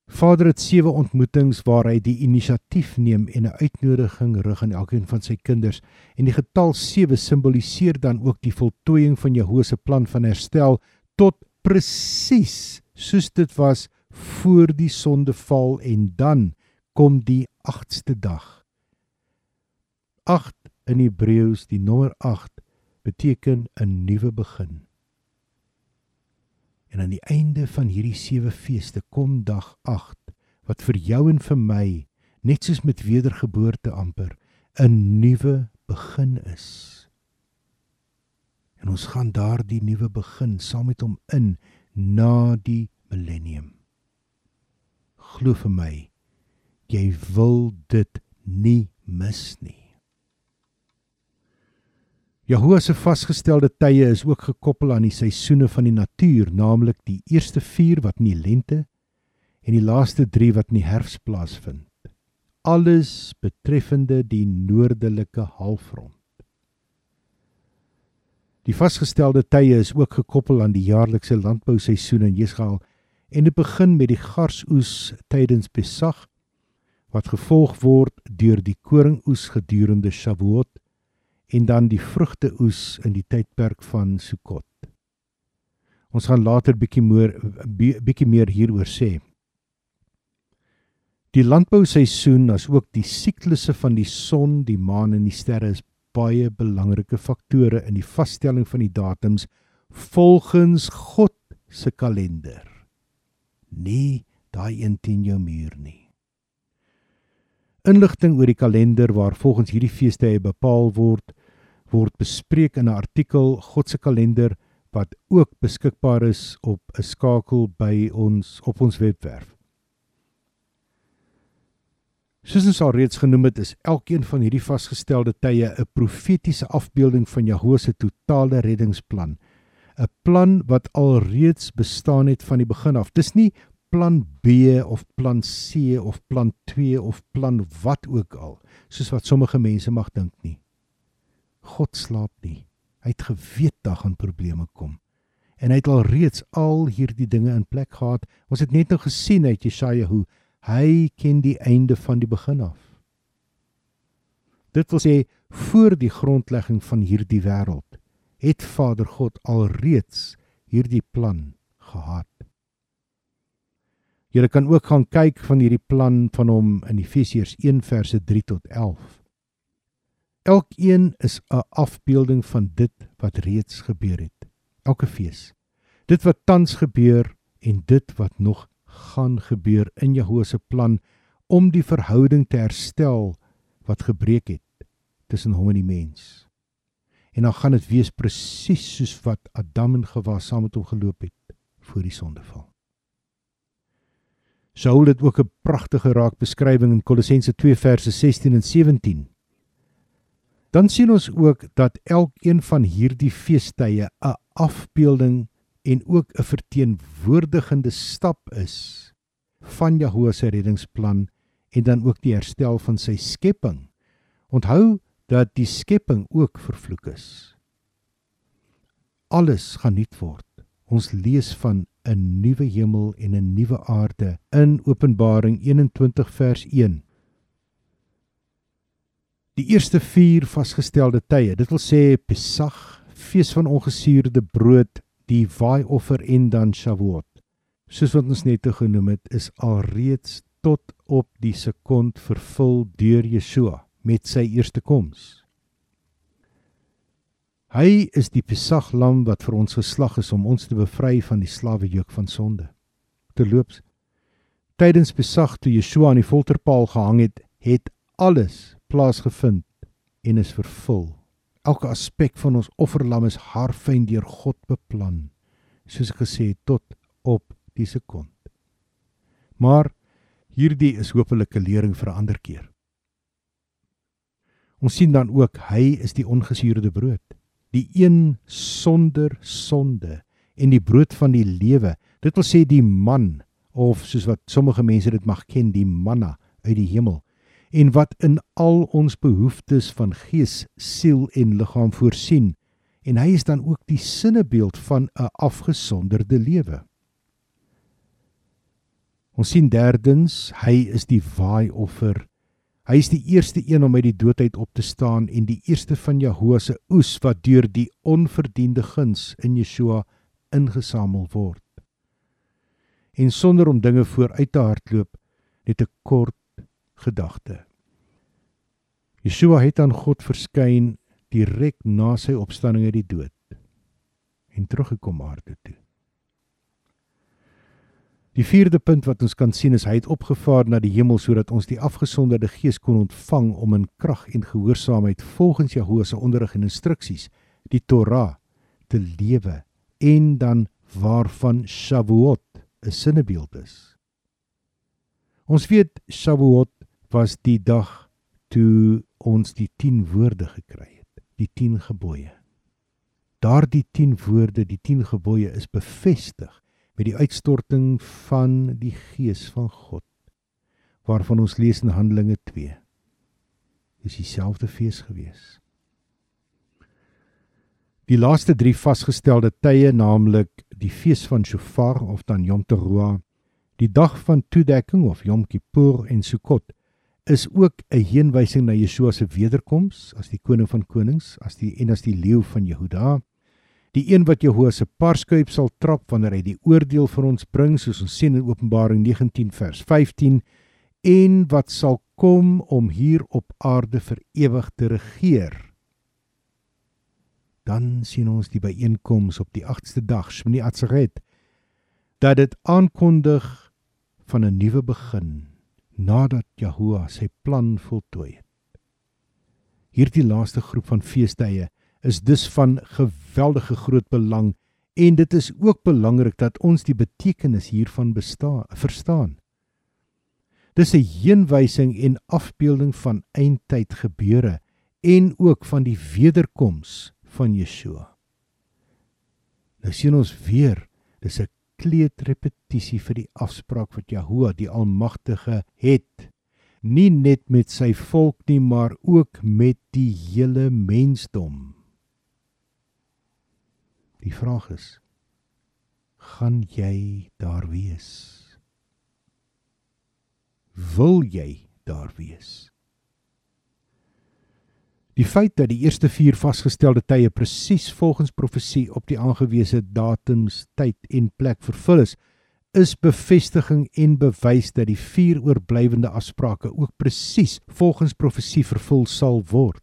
Speaker 1: Vader het sewe ontmoetings waar hy die inisiatief neem en 'n uitnodiging rig aan elkeen van sy kinders en die getal 7 simboliseer dan ook die voltooiing van Jehovah se plan van herstel tot presies soos dit was voor die sondeval en dan kom die 8ste dag. 8 in Hebreëus die nommer 8 beteken 'n nuwe begin. En aan die einde van hierdie sewe feeste kom dag 8 wat vir jou en vir my net soos met wedergeboorte amper 'n nuwe begin is. En ons gaan daardie nuwe begin saam met hom in na die millennium. Glo vir my, jy wil dit nie mis nie. Jahoua se vasgestelde tye is ook gekoppel aan die seisoene van die natuur, naamlik die eerste 4 wat in die lente en die laaste 3 wat in die herfs plaasvind. Alles betreffende die noordelike halfrond. Die vasgestelde tye is ook gekoppel aan die jaarlikse landbouseisoen in Jesrael en dit begin met die garsoes tydens Pesach wat gevolg word deur die koringoes gedurende Shavuot en dan die vrugteoes in die tydperk van Sukkot. Ons gaan later bietjie meer bietjie meer hieroor sê. Die landbouseisoen as ook die siklusse van die son, die maan en die sterre is baie belangrike faktore in die vaststelling van die datums volgens God se kalender. Nie daai een teen jou muur nie. Inligting oor die kalender waar volgens hierdie feeste bepaal word, word bespreek in 'n artikel God se kalender wat ook beskikbaar is op 'n skakel by ons op ons webwerf. Soos ons al reeds genoem het, is elkeen van hierdie vasgestelde tye 'n profetiese afbeelding van Jahwe se totale reddingsplan. 'n Plan wat alreeds bestaan het van die begin af. Dis nie plan B of plan C of plan 2 of plan wat ook al, soos wat sommige mense mag dink nie. God slaap nie. Hy het geweet daar gaan probleme kom. En hy het al reeds al hierdie dinge in plek gehad. Ons het net nou gesien uit Jesaja hoe hy ken die einde van die begin af. Dit wil sê voor die grondlegging van hierdie wêreld het Vader God al reeds hierdie plan gehad. Jy kan ook gaan kyk van hierdie plan van hom in Efesiërs 1 verse 3 tot 11. Elkeen is 'n afbeelding van dit wat reeds gebeur het. Elke fees. Dit wat tans gebeur en dit wat nog gaan gebeur in Jehovah se plan om die verhouding te herstel wat gebreek het tussen hom en die mens. En dan gaan dit wees presies soos wat Adam en Gewa saam met hom geloop het voor die sondeval. Saul het ook 'n pragtige raak beskrywing in Kolossense 2 verse 16 en 17 Dan sien ons ook dat elkeen van hierdie feestydde 'n afbeelding en ook 'n verteenwoordigende stap is van Jahoe se reddingsplan en dan ook die herstel van sy skepping. Onthou dat die skepping ook vervloek is. Alles gaan nuut word. Ons lees van 'n nuwe hemel en 'n nuwe aarde in Openbaring 21 vers 1. Die eerste 4 vasgestelde tye, dit wil sê Pesach, fees van ongesuurde brood, die waaioffer en dan Shavuot. Soos wat ons net genoem het, is alreeds tot op die sekond vervul deur Yeshua met sy eerste koms. Hy is die Pesachlam wat vir ons geslag is om ons te bevry van die slawejuk van sonde. Terloops, tydens Pesach toe Yeshua aan die folterpaal gehang het, het alles plaasgevind en is vervul. Elke aspek van ons offerlam is haarfyn deur God beplan, soos ek gesê het tot op die sekond. Maar hierdie is hopelik 'n lering vir 'n ander keer. Ons sien dan ook hy is die ongesuurde brood, die een sonder sonde en die brood van die lewe. Dit wil sê die man of soos wat sommige mense dit mag ken, die manna uit die hemel en wat in al ons behoeftes van gees, siel en liggaam voorsien. En hy is dan ook die sinnebeeld van 'n afgesonderde lewe. Ons sien derdens, hy is die waaioffer. Hy is die eerste een om uit die doodheid op te staan en die eerste van Jahoe se oes wat deur die onverdiende guns in Yeshua ingesamel word. En sonder om dinge vooruit te hardloop, net 'n kort gedagte. Yeshua het aan God verskyn direk na sy opstanding uit die dood en teruggekom aarde toe. Die vierde punt wat ons kan sien is hy het opgevaar na die hemel sodat ons die afgesonderde gees kon ontvang om in krag en gehoorsaamheid volgens Jahoe se onderrig en instruksies die Torah te lewe en dan waarvan Shavuot 'n sinnebeeld is. Ons weet Shavuot was die dag toe ons die 10 woorde gekry het, die 10 gebooie. Daardie 10 woorde, die 10 gebooie is bevestig met die uitstorting van die gees van God waarvan ons lees in Handelinge 2. Dis dieselfde fees gewees. Die laaste 3 vasgestelde tye, naamlik die fees van Shofar of dan Yom Teruah, die dag van toedekking of Yom Kippur en Sukkot, is ook 'n heenwysing na Yeshua se wederkoms as die koning van konings, as die en as die leeu van Jehuda. Die een wat Jehovah se parskuip sal trap wanneer hy die oordeel vir ons bring, soos ons sien in Openbaring 19 vers 15, en wat sal kom om hier op aarde vir ewig te regeer. Dan sien ons die byeenkoms op die 8ste dag, Shmini Atzeret, dat dit aankondig van 'n nuwe begin nadat Jahoua sy plan voltooi het. Hierdie laaste groep van feestydde is dus van geweldige groot belang en dit is ook belangrik dat ons die betekenis hiervan bestaan verstaan. Dis 'n heenwysing en afbeelding van eindtyd gebeure en ook van die wederkoms van Yeshua. Nou sien ons weer, dis 'n kleedrepetisie vir die afspraak wat Jahoua die Almagtige het nie net met sy volk nie maar ook met die hele mensdom. Die vraag is gaan jy daar wees? Wil jy daar wees? Die feit dat die eerste 4 vasgestelde tye presies volgens profesie op die aangewese datums, tyd en plek vervul is, is bevestiging en bewys dat die vier oorblywende afsprake ook presies volgens profesie vervul sal word.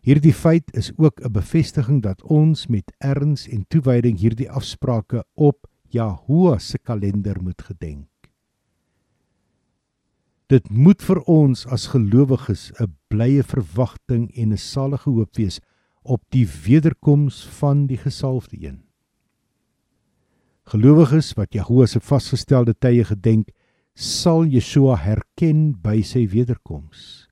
Speaker 1: Hierdie feit is ook 'n bevestiging dat ons met erns en toewyding hierdie afsprake op Jahoe se kalender moet gedenk. Dit moet vir ons as gelowiges 'n blye verwagting en 'n salige hoop wees op die wederkoms van die gesalfde een. Gelowiges wat Jahoe se vasgestelde tye gedenk, sal Yeshua herken by sy wederkoms.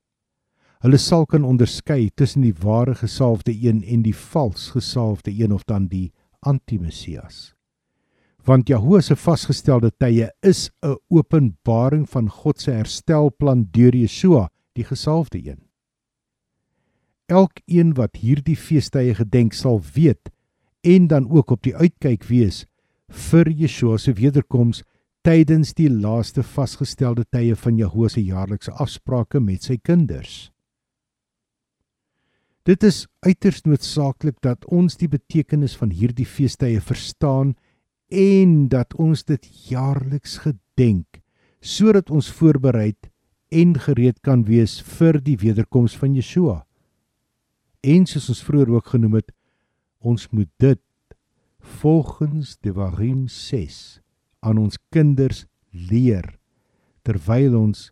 Speaker 1: Hulle sal kan onderskei tussen die ware gesalfde een en die vals gesalfde een of dan die anti-Messias. Want Jahoe se vasgestelde tye is 'n openbaring van God se herstelplan deur Yeshua, die gesalfde een. Elkeen wat hierdie feestydde gedenk sal weet en dan ook op die uitkyk wees vir Yeshua se wederkoms tydens die laaste vasgestelde tye van Jahoe se jaarlikse afsprake met sy kinders. Dit is uiters noodsaaklik dat ons die betekenis van hierdie feestydde verstaan en dat ons dit jaarliks gedenk sodat ons voorbereid en gereed kan wees vir die wederkoms van Yeshua. En soos ons vroeër ook genoem het, ons moet dit volgens Devarim 6 aan ons kinders leer terwyl ons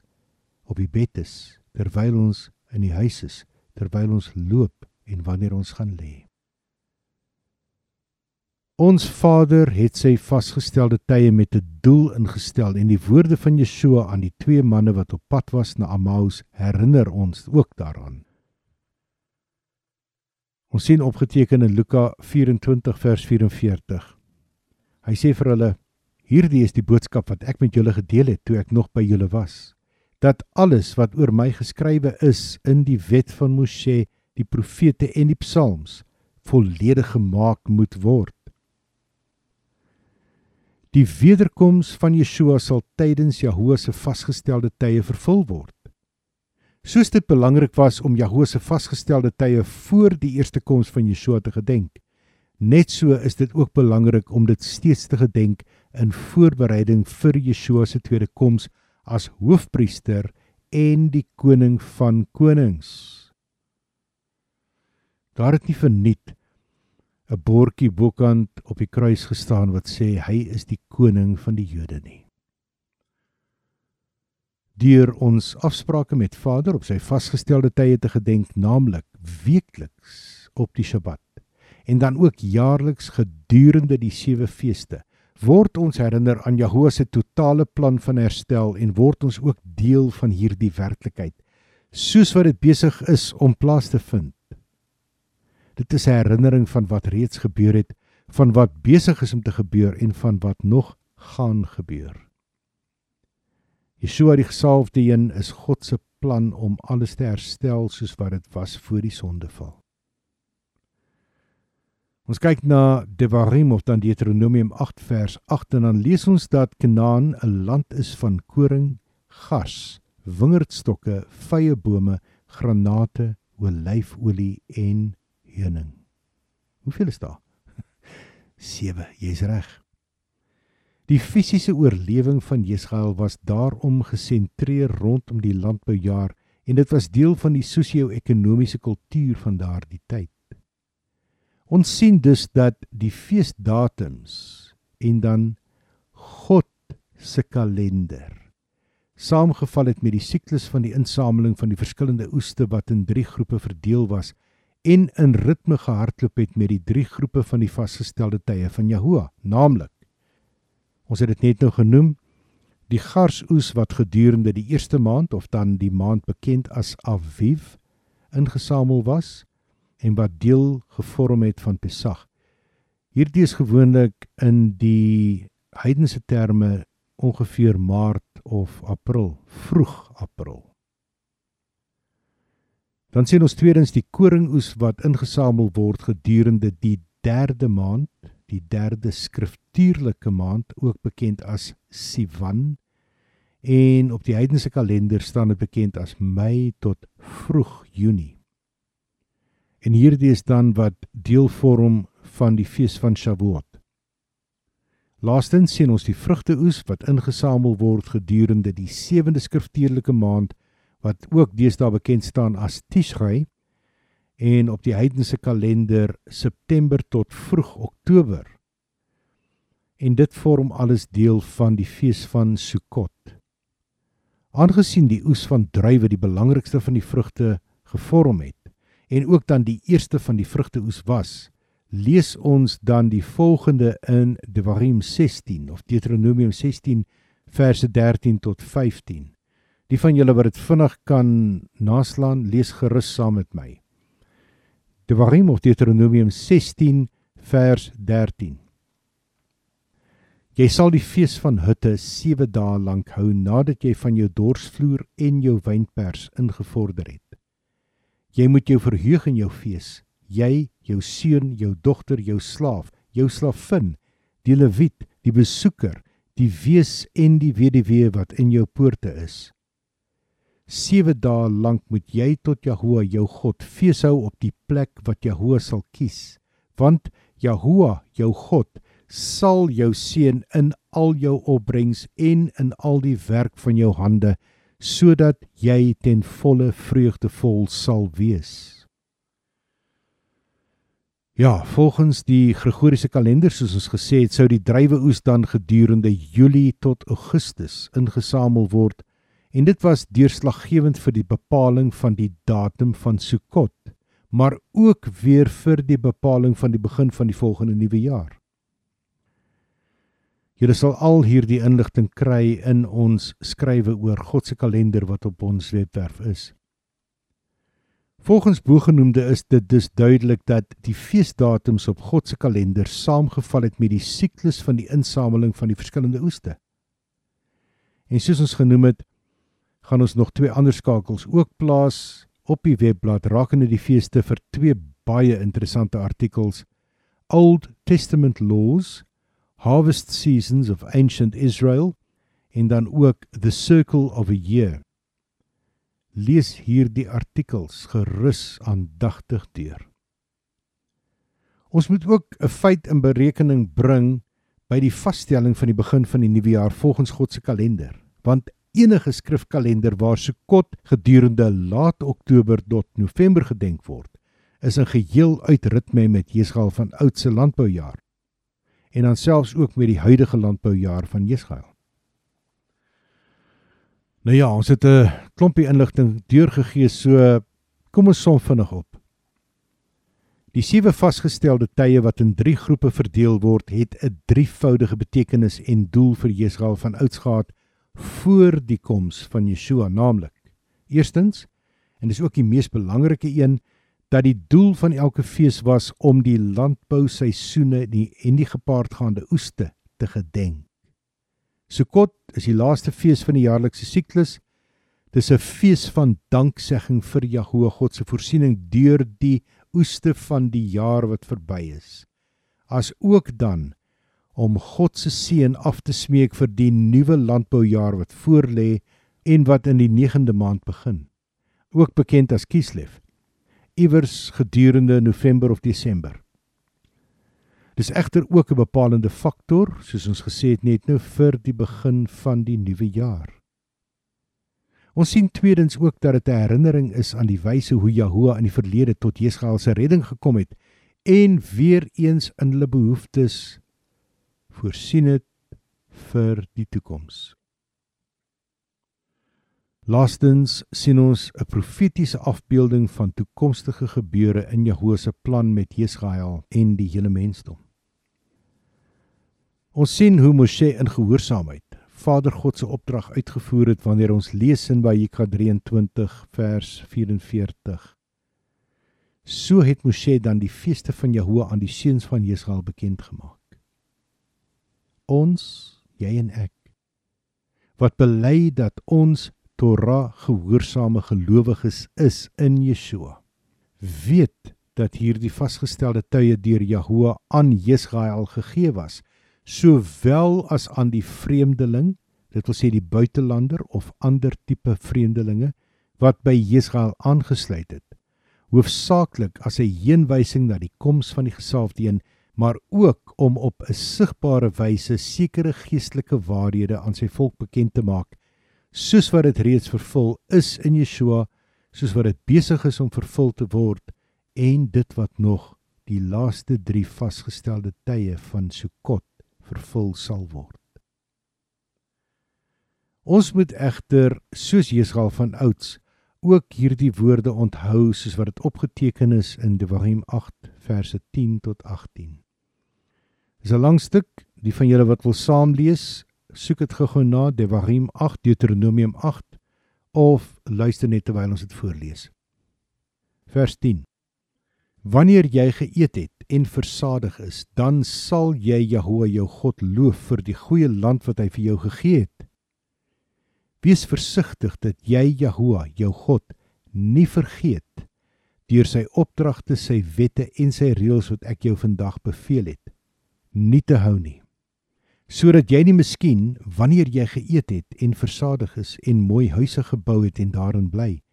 Speaker 1: op die bed is, terwyl ons in die huis is terwyl ons loop en wanneer ons gaan lê. Ons Vader het sy vasgestelde tye met 'n doel ingestel en die woorde van Yeshua aan die twee manne wat op pad was na Emmaus herinner ons ook daaraan. Ons sien opgeteken in Luka 24 vers 44. Hy sê vir hulle: "Hierdie is die boodskap wat ek met julle gedeel het toe ek nog by julle was dat alles wat oor my geskrywe is in die wet van Moshe, die profete en die psalms volledig gemaak moet word. Die wederkoms van Yeshua sal tydens Jahoe se vasgestelde tye vervul word. Soos dit belangrik was om Jahoe se vasgestelde tye voor die eerste koms van Yeshua te gedenk, net so is dit ook belangrik om dit steeds te gedenk in voorbereiding vir Yeshua se tweede koms as hoofpriester en die koning van konings. Daar het nie verniet 'n bordjie bokant op die kruis gestaan wat sê hy is die koning van die Jode nie. Deur ons afsprake met Vader op sy vasgestelde tye te gedenk, naamlik weekliks op die Sabbat en dan ook jaarliks gedurende die sewe feeste word ons herinner aan Jahoe se totale plan van herstel en word ons ook deel van hierdie werklikheid soos wat dit besig is om plaas te vind. Dit is 'n herinnering van wat reeds gebeur het, van wat besig is om te gebeur en van wat nog gaan gebeur. Yeshua die gesalfde een is God se plan om alles te herstel soos wat dit was voor die sondeval. Ons kyk na Devarim of dan Deuteronomium 8 vers 8 en dan lees ons dat Kanaan 'n land is van koring, gas, wingerdstokke, vye bome, granate, olyfolie en heuning. Hoeveel is daar? (laughs) 7, jy's reg. Die fisiese oorlewing van Jesrael was daarom gesentreer rondom die landboujaar en dit was deel van die sosio-ekonomiese kultuur van daardie tyd. Ons sien dus dat die feesdatums en dan God se kalender saamgeval het met die siklus van die insameling van die verskillende oeste wat in 3 groepe verdeel was en in ritme gehardloop het met die 3 groepe van die vasgestelde tye van Jahoua, naamlik ons het dit net nou genoem die garsoes wat gedurende die eerste maand of dan die maand bekend as Aviv ingesamel was en wat deel gevorm het van Pesach. Hierdie is gewoonlik in die heidense terme ongeveer Maart of April, vroeg April. Dan sien ons tweedens die koringoes wat ingesamel word gedurende die derde maand, die derde skriftuurlike maand, ook bekend as Sivan. En op die heidense kalender staan dit bekend as Mei tot vroeg Junie. En hierdie is dan wat deel vorm van die fees van Shavuot. Laastens sien ons die vrugteoes wat ingesamel word gedurende die sewende skriftuurlike maand wat ook deesdae bekend staan as Tishrei en op die heidense kalender September tot vroeg Oktober. En dit vorm alles deel van die fees van Sukkot. Aangesien die oes van druiwe die belangrikste van die vrugte gevorm het, en ook dan die eerste van die vrugteoes was, lees ons dan die volgende in Devarim 16 of Deuteronomium 16 verse 13 tot 15. Die van julle wat dit vinnig kan naslaan, lees gerus saam met my. Devarim of Deuteronomium 16 vers 13. Jy sal die fees van hutte 7 dae lank hou nadat jy van jou dorsvloer en jou wynpers ingevorder het. Jy moet jou verheug in jou fees, jy, jou seun, jou dogter, jou slaaf, jou slavin, die lewiet, die besoeker, die wees en die weduwee wat in jou poorte is. 7 dae lank moet jy tot Jahoua jou God feeshou op die plek wat Jahoua sal kies, want Jahoua, jou God, sal jou seën in al jou opbrengs en in al die werk van jou hande sodat jy ten volle vreugdevol sal wees. Ja, volgens die Gregoriese kalender soos ons gesê het, sou die druiweoes dan gedurende Julie tot Augustus ingesamel word en dit was deurslaggewend vir die bepaling van die datum van Sukkot, maar ook weer vir die bepaling van die begin van die volgende nuwe jaar. Julle sal al hierdie inligting kry in ons skrywe oor God se kalender wat op ons webwerf is. Volgens bogenoemde is dit dus duidelik dat die feesdatums op God se kalender saamgeval het met die siklus van die insameling van die verskillende oeste. En soos ons genoem het, gaan ons nog twee ander skakels ook plaas op die webblad rakende die feeste vir twee baie interessante artikels Old Testament Laws, Harvest Seasons of Ancient Israel en dan ook The Circle of a Year lees hierdie artikels gerus aandagtig deur. Ons moet ook 'n feit in berekening bring by die vasstelling van die begin van die nuwe jaar volgens God se kalender, want enige skrifkalender waar Sukkot gedurende laat Oktober tot November gedenk word, is 'n geheel uit ritme met Jesgaal van oudse landboujaar en dan selfs ook met die huidige landboujaar van Jesgaal. Nou ja, ons het 'n klompie inligting deurgegee, so kom ons som vinnig op. Die sewe vasgestelde tye wat in 3 groepe verdeel word, het 'n drievoudige betekenis en doel vir Jesrael van ouds gehad voor die koms van Yeshua, naamlik: Eerstens, en dis ook die mees belangrike een, dat die doel van elke fees was om die landbouseisoene en die gepaardgaande oeste te gedenk. Sukkot is die laaste fees van die jaarlikse siklus. Dis 'n fees van danksegging vir Jahoe God se voorsiening deur die oeste van die jaar wat verby is. As ook dan om God se seën af te smeek vir die nuwe landboujaar wat voorlê en wat in die 9de maand begin. Ook bekend as Kislev. Iewers gedurende November of Desember. Dis egter ook 'n bepalende faktor, soos ons gesê het net nou vir die begin van die nuwe jaar. Ons sien tweedens ook dat dit 'n herinnering is aan die wyse hoe Jahoua in die verlede tot Jesgaal se redding gekom het en weer eens in hulle behoeftes voorsien het vir die toekoms. Laastens sien ons 'n profetiese afbeelding van toekomstige gebeure in Jahoua se plan met Jesgaal en die hele mensdom. Ons sien hoe Moshe in gehoorsaamheid Vader God se opdrag uitgevoer het wanneer ons lees in Baika 23 vers 44. So het Moshe dan die feeste van Jahoe aan die seuns van Israel bekend gemaak. Ons, jy en ek, wat bely dat ons Torah gehoorsame gelowiges is in Yeshua, weet dat hierdie vasgestelde tye deur Jahoe aan Israel gegee was sowel as aan die vreemdeling, dit wil sê die buitelander of ander tipe vreemdelinge wat by Israel aangesluit het. Hoofsaaklik as 'n heenwysing na die koms van die gesalfde een, maar ook om op 'n sigbare wyse sekere geestelike waarhede aan sy volk bekend te maak, soos wat dit reeds vervul is in Yeshua, soos wat dit besig is om vervul te word en dit wat nog die laaste 3 vasgestelde tye van Sukkot vervul sal word. Ons moet egter soos Jesgaal van ouds ook hierdie woorde onthou soos wat dit opgeteken is in Devarim 8 verse 10 tot 18. Dis 'n lang stuk, die van julle wat wil saam lees, soek dit gou-gou na Devarim 8 Deuteronomium 8 of luister net terwyl ons dit voorlees. Vers 10. Wanneer jy geëet het en versadig is, dan sal jy Jahoe jou God loof vir die goeie land wat hy vir jou gegee het. Wees versigtig dat jy Jahoe jou God nie vergeet deur sy opdragte, sy wette en sy reëls wat ek jou vandag beveel het, nie te hou nie. Sodat jy nie miskien wanneer jy geëet het en versadig is en mooi huise gebou het en daarin bly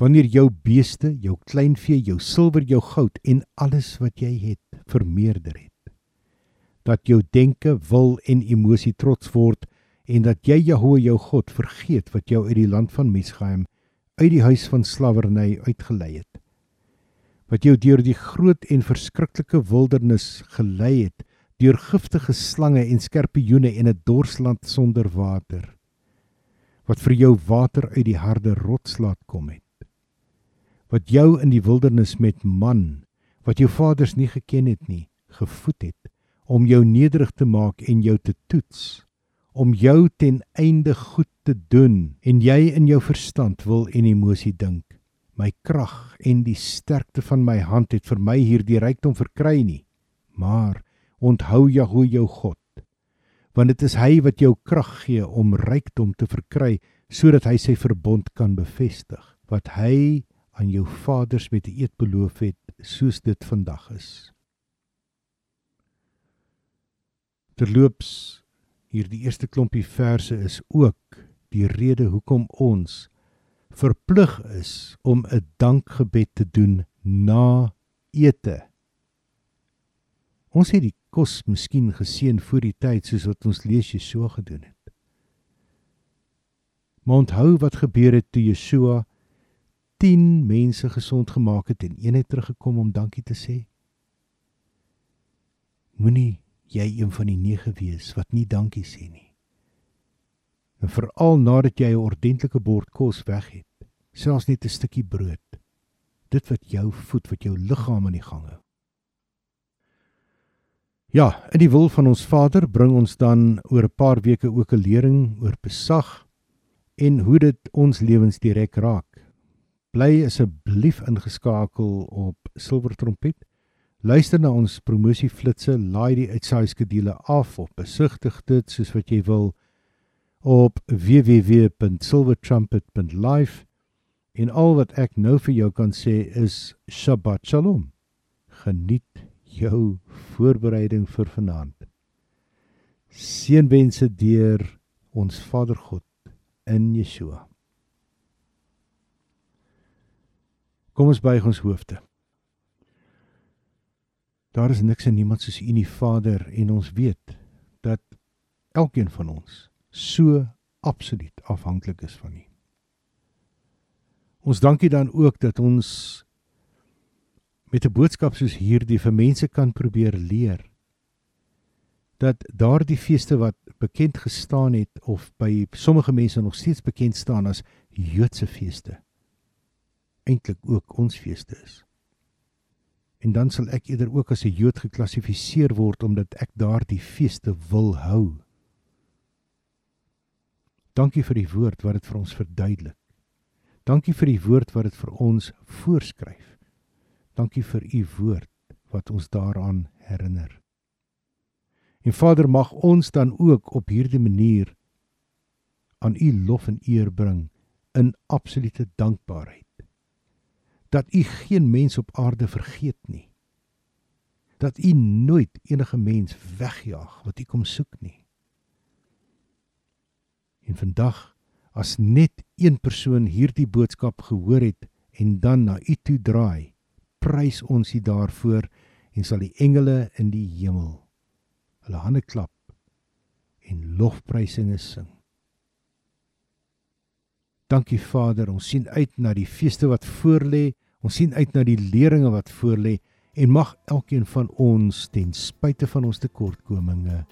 Speaker 1: wanneer jou beeste, jou kleinvee, jou silwer, jou goud en alles wat jy het vermeerder het. Dat jou denke, wil en emosie trots word en dat jy Jahwe jou God vergeet wat jou uit die land van Misgaim uit die huis van slawerny uitgelei het. Wat jou deur die groot en verskriklike wildernis gelei het deur giftige slange en skorpioene en 'n dorsland sonder water wat vir jou water uit die harde rots laat kom het wat jou in die wildernis met man wat jou vaders nie geken het nie gevoed het om jou nederig te maak en jou te toets om jou ten einde goed te doen en jy in jou verstand wil en emosie dink. My krag en die sterkte van my hand het vir my hierdie rykdom verkry nie maar onthou Jahwe jou God want dit is hy wat jou krag gee om rykdom te verkry sodat hy sy verbond kan bevestig wat hy aan jou vaders met 'n eed beloof het soos dit vandag is. Terloops hierdie eerste klompie verse is ook die rede hoekom ons verplig is om 'n dankgebed te doen na ete Ons het die kos miskien geseën voor die tyd soos wat ons lees Jesua gedoen het. Maar onthou wat gebeur het toe Jesua 10 mense gesond gemaak het en een het teruggekom om dankie te sê. Moenie jy een van die 9 wees wat nie dankie sê nie. En veral nadat jy 'n ordentlike bord kos weg het, selfs net 'n stukkie brood. Dit wat jou voed, wat jou liggaam in die gang hou. Ja, in die wil van ons Vader bring ons dan oor 'n paar weke ook 'n lering oor besag en hoe dit ons lewens direk raak. Bly asseblief ingeskakel op Silwer Trompet. Luister na ons promosieflitsse, laai die uitsaaiskedule af of besigtig dit soos wat jy wil op www.silvertrumpet.live. En al wat ek nou vir jou kan sê is Shabbat Shalom. Geniet jou voorbereiding vir vanaand. Seënwense deur ons Vader God in Yeshua. Kom ons buig ons hoofde. Daar is niks en niemand soos U nie Vader en ons weet dat elkeen van ons so absoluut afhanklik is van U. Ons dankie dan ook dat ons met 'n boodskap soos hierdie vir mense kan probeer leer dat daardie feeste wat bekend gestaan het of by sommige mense nog steeds bekend staan as Joodse feeste eintlik ook ons feeste is. En dan sal ek eerder ook as 'n Jood geklassifiseer word omdat ek daardie feeste wil hou. Dankie vir die woord wat dit vir ons verduidelik. Dankie vir die woord wat dit vir ons voorskryf. Dankie vir u woord wat ons daaraan herinner. En Vader mag ons dan ook op hierdie manier aan u lof en eer bring in absolute dankbaarheid. Dat u geen mens op aarde vergeet nie. Dat u nooit enige mens wegjaag wat u kom soek nie. En vandag as net een persoon hierdie boodskap gehoor het en dan na u toe draai, prys ons U daarvoor en sal die engele in die hemel hulle hande klap en lofprysinge sing. Dankie Vader, ons sien uit na die feeste wat voorlê. Ons sien uit na die leringe wat voorlê en mag elkeen van ons ten spyte van ons tekortkominge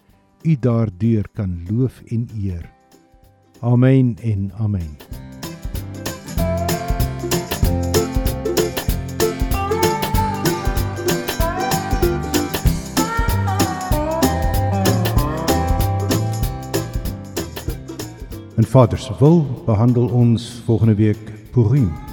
Speaker 1: U daardeur kan loof en eer. Amen en amen. Vader se wil behandel ons volgende week Purim.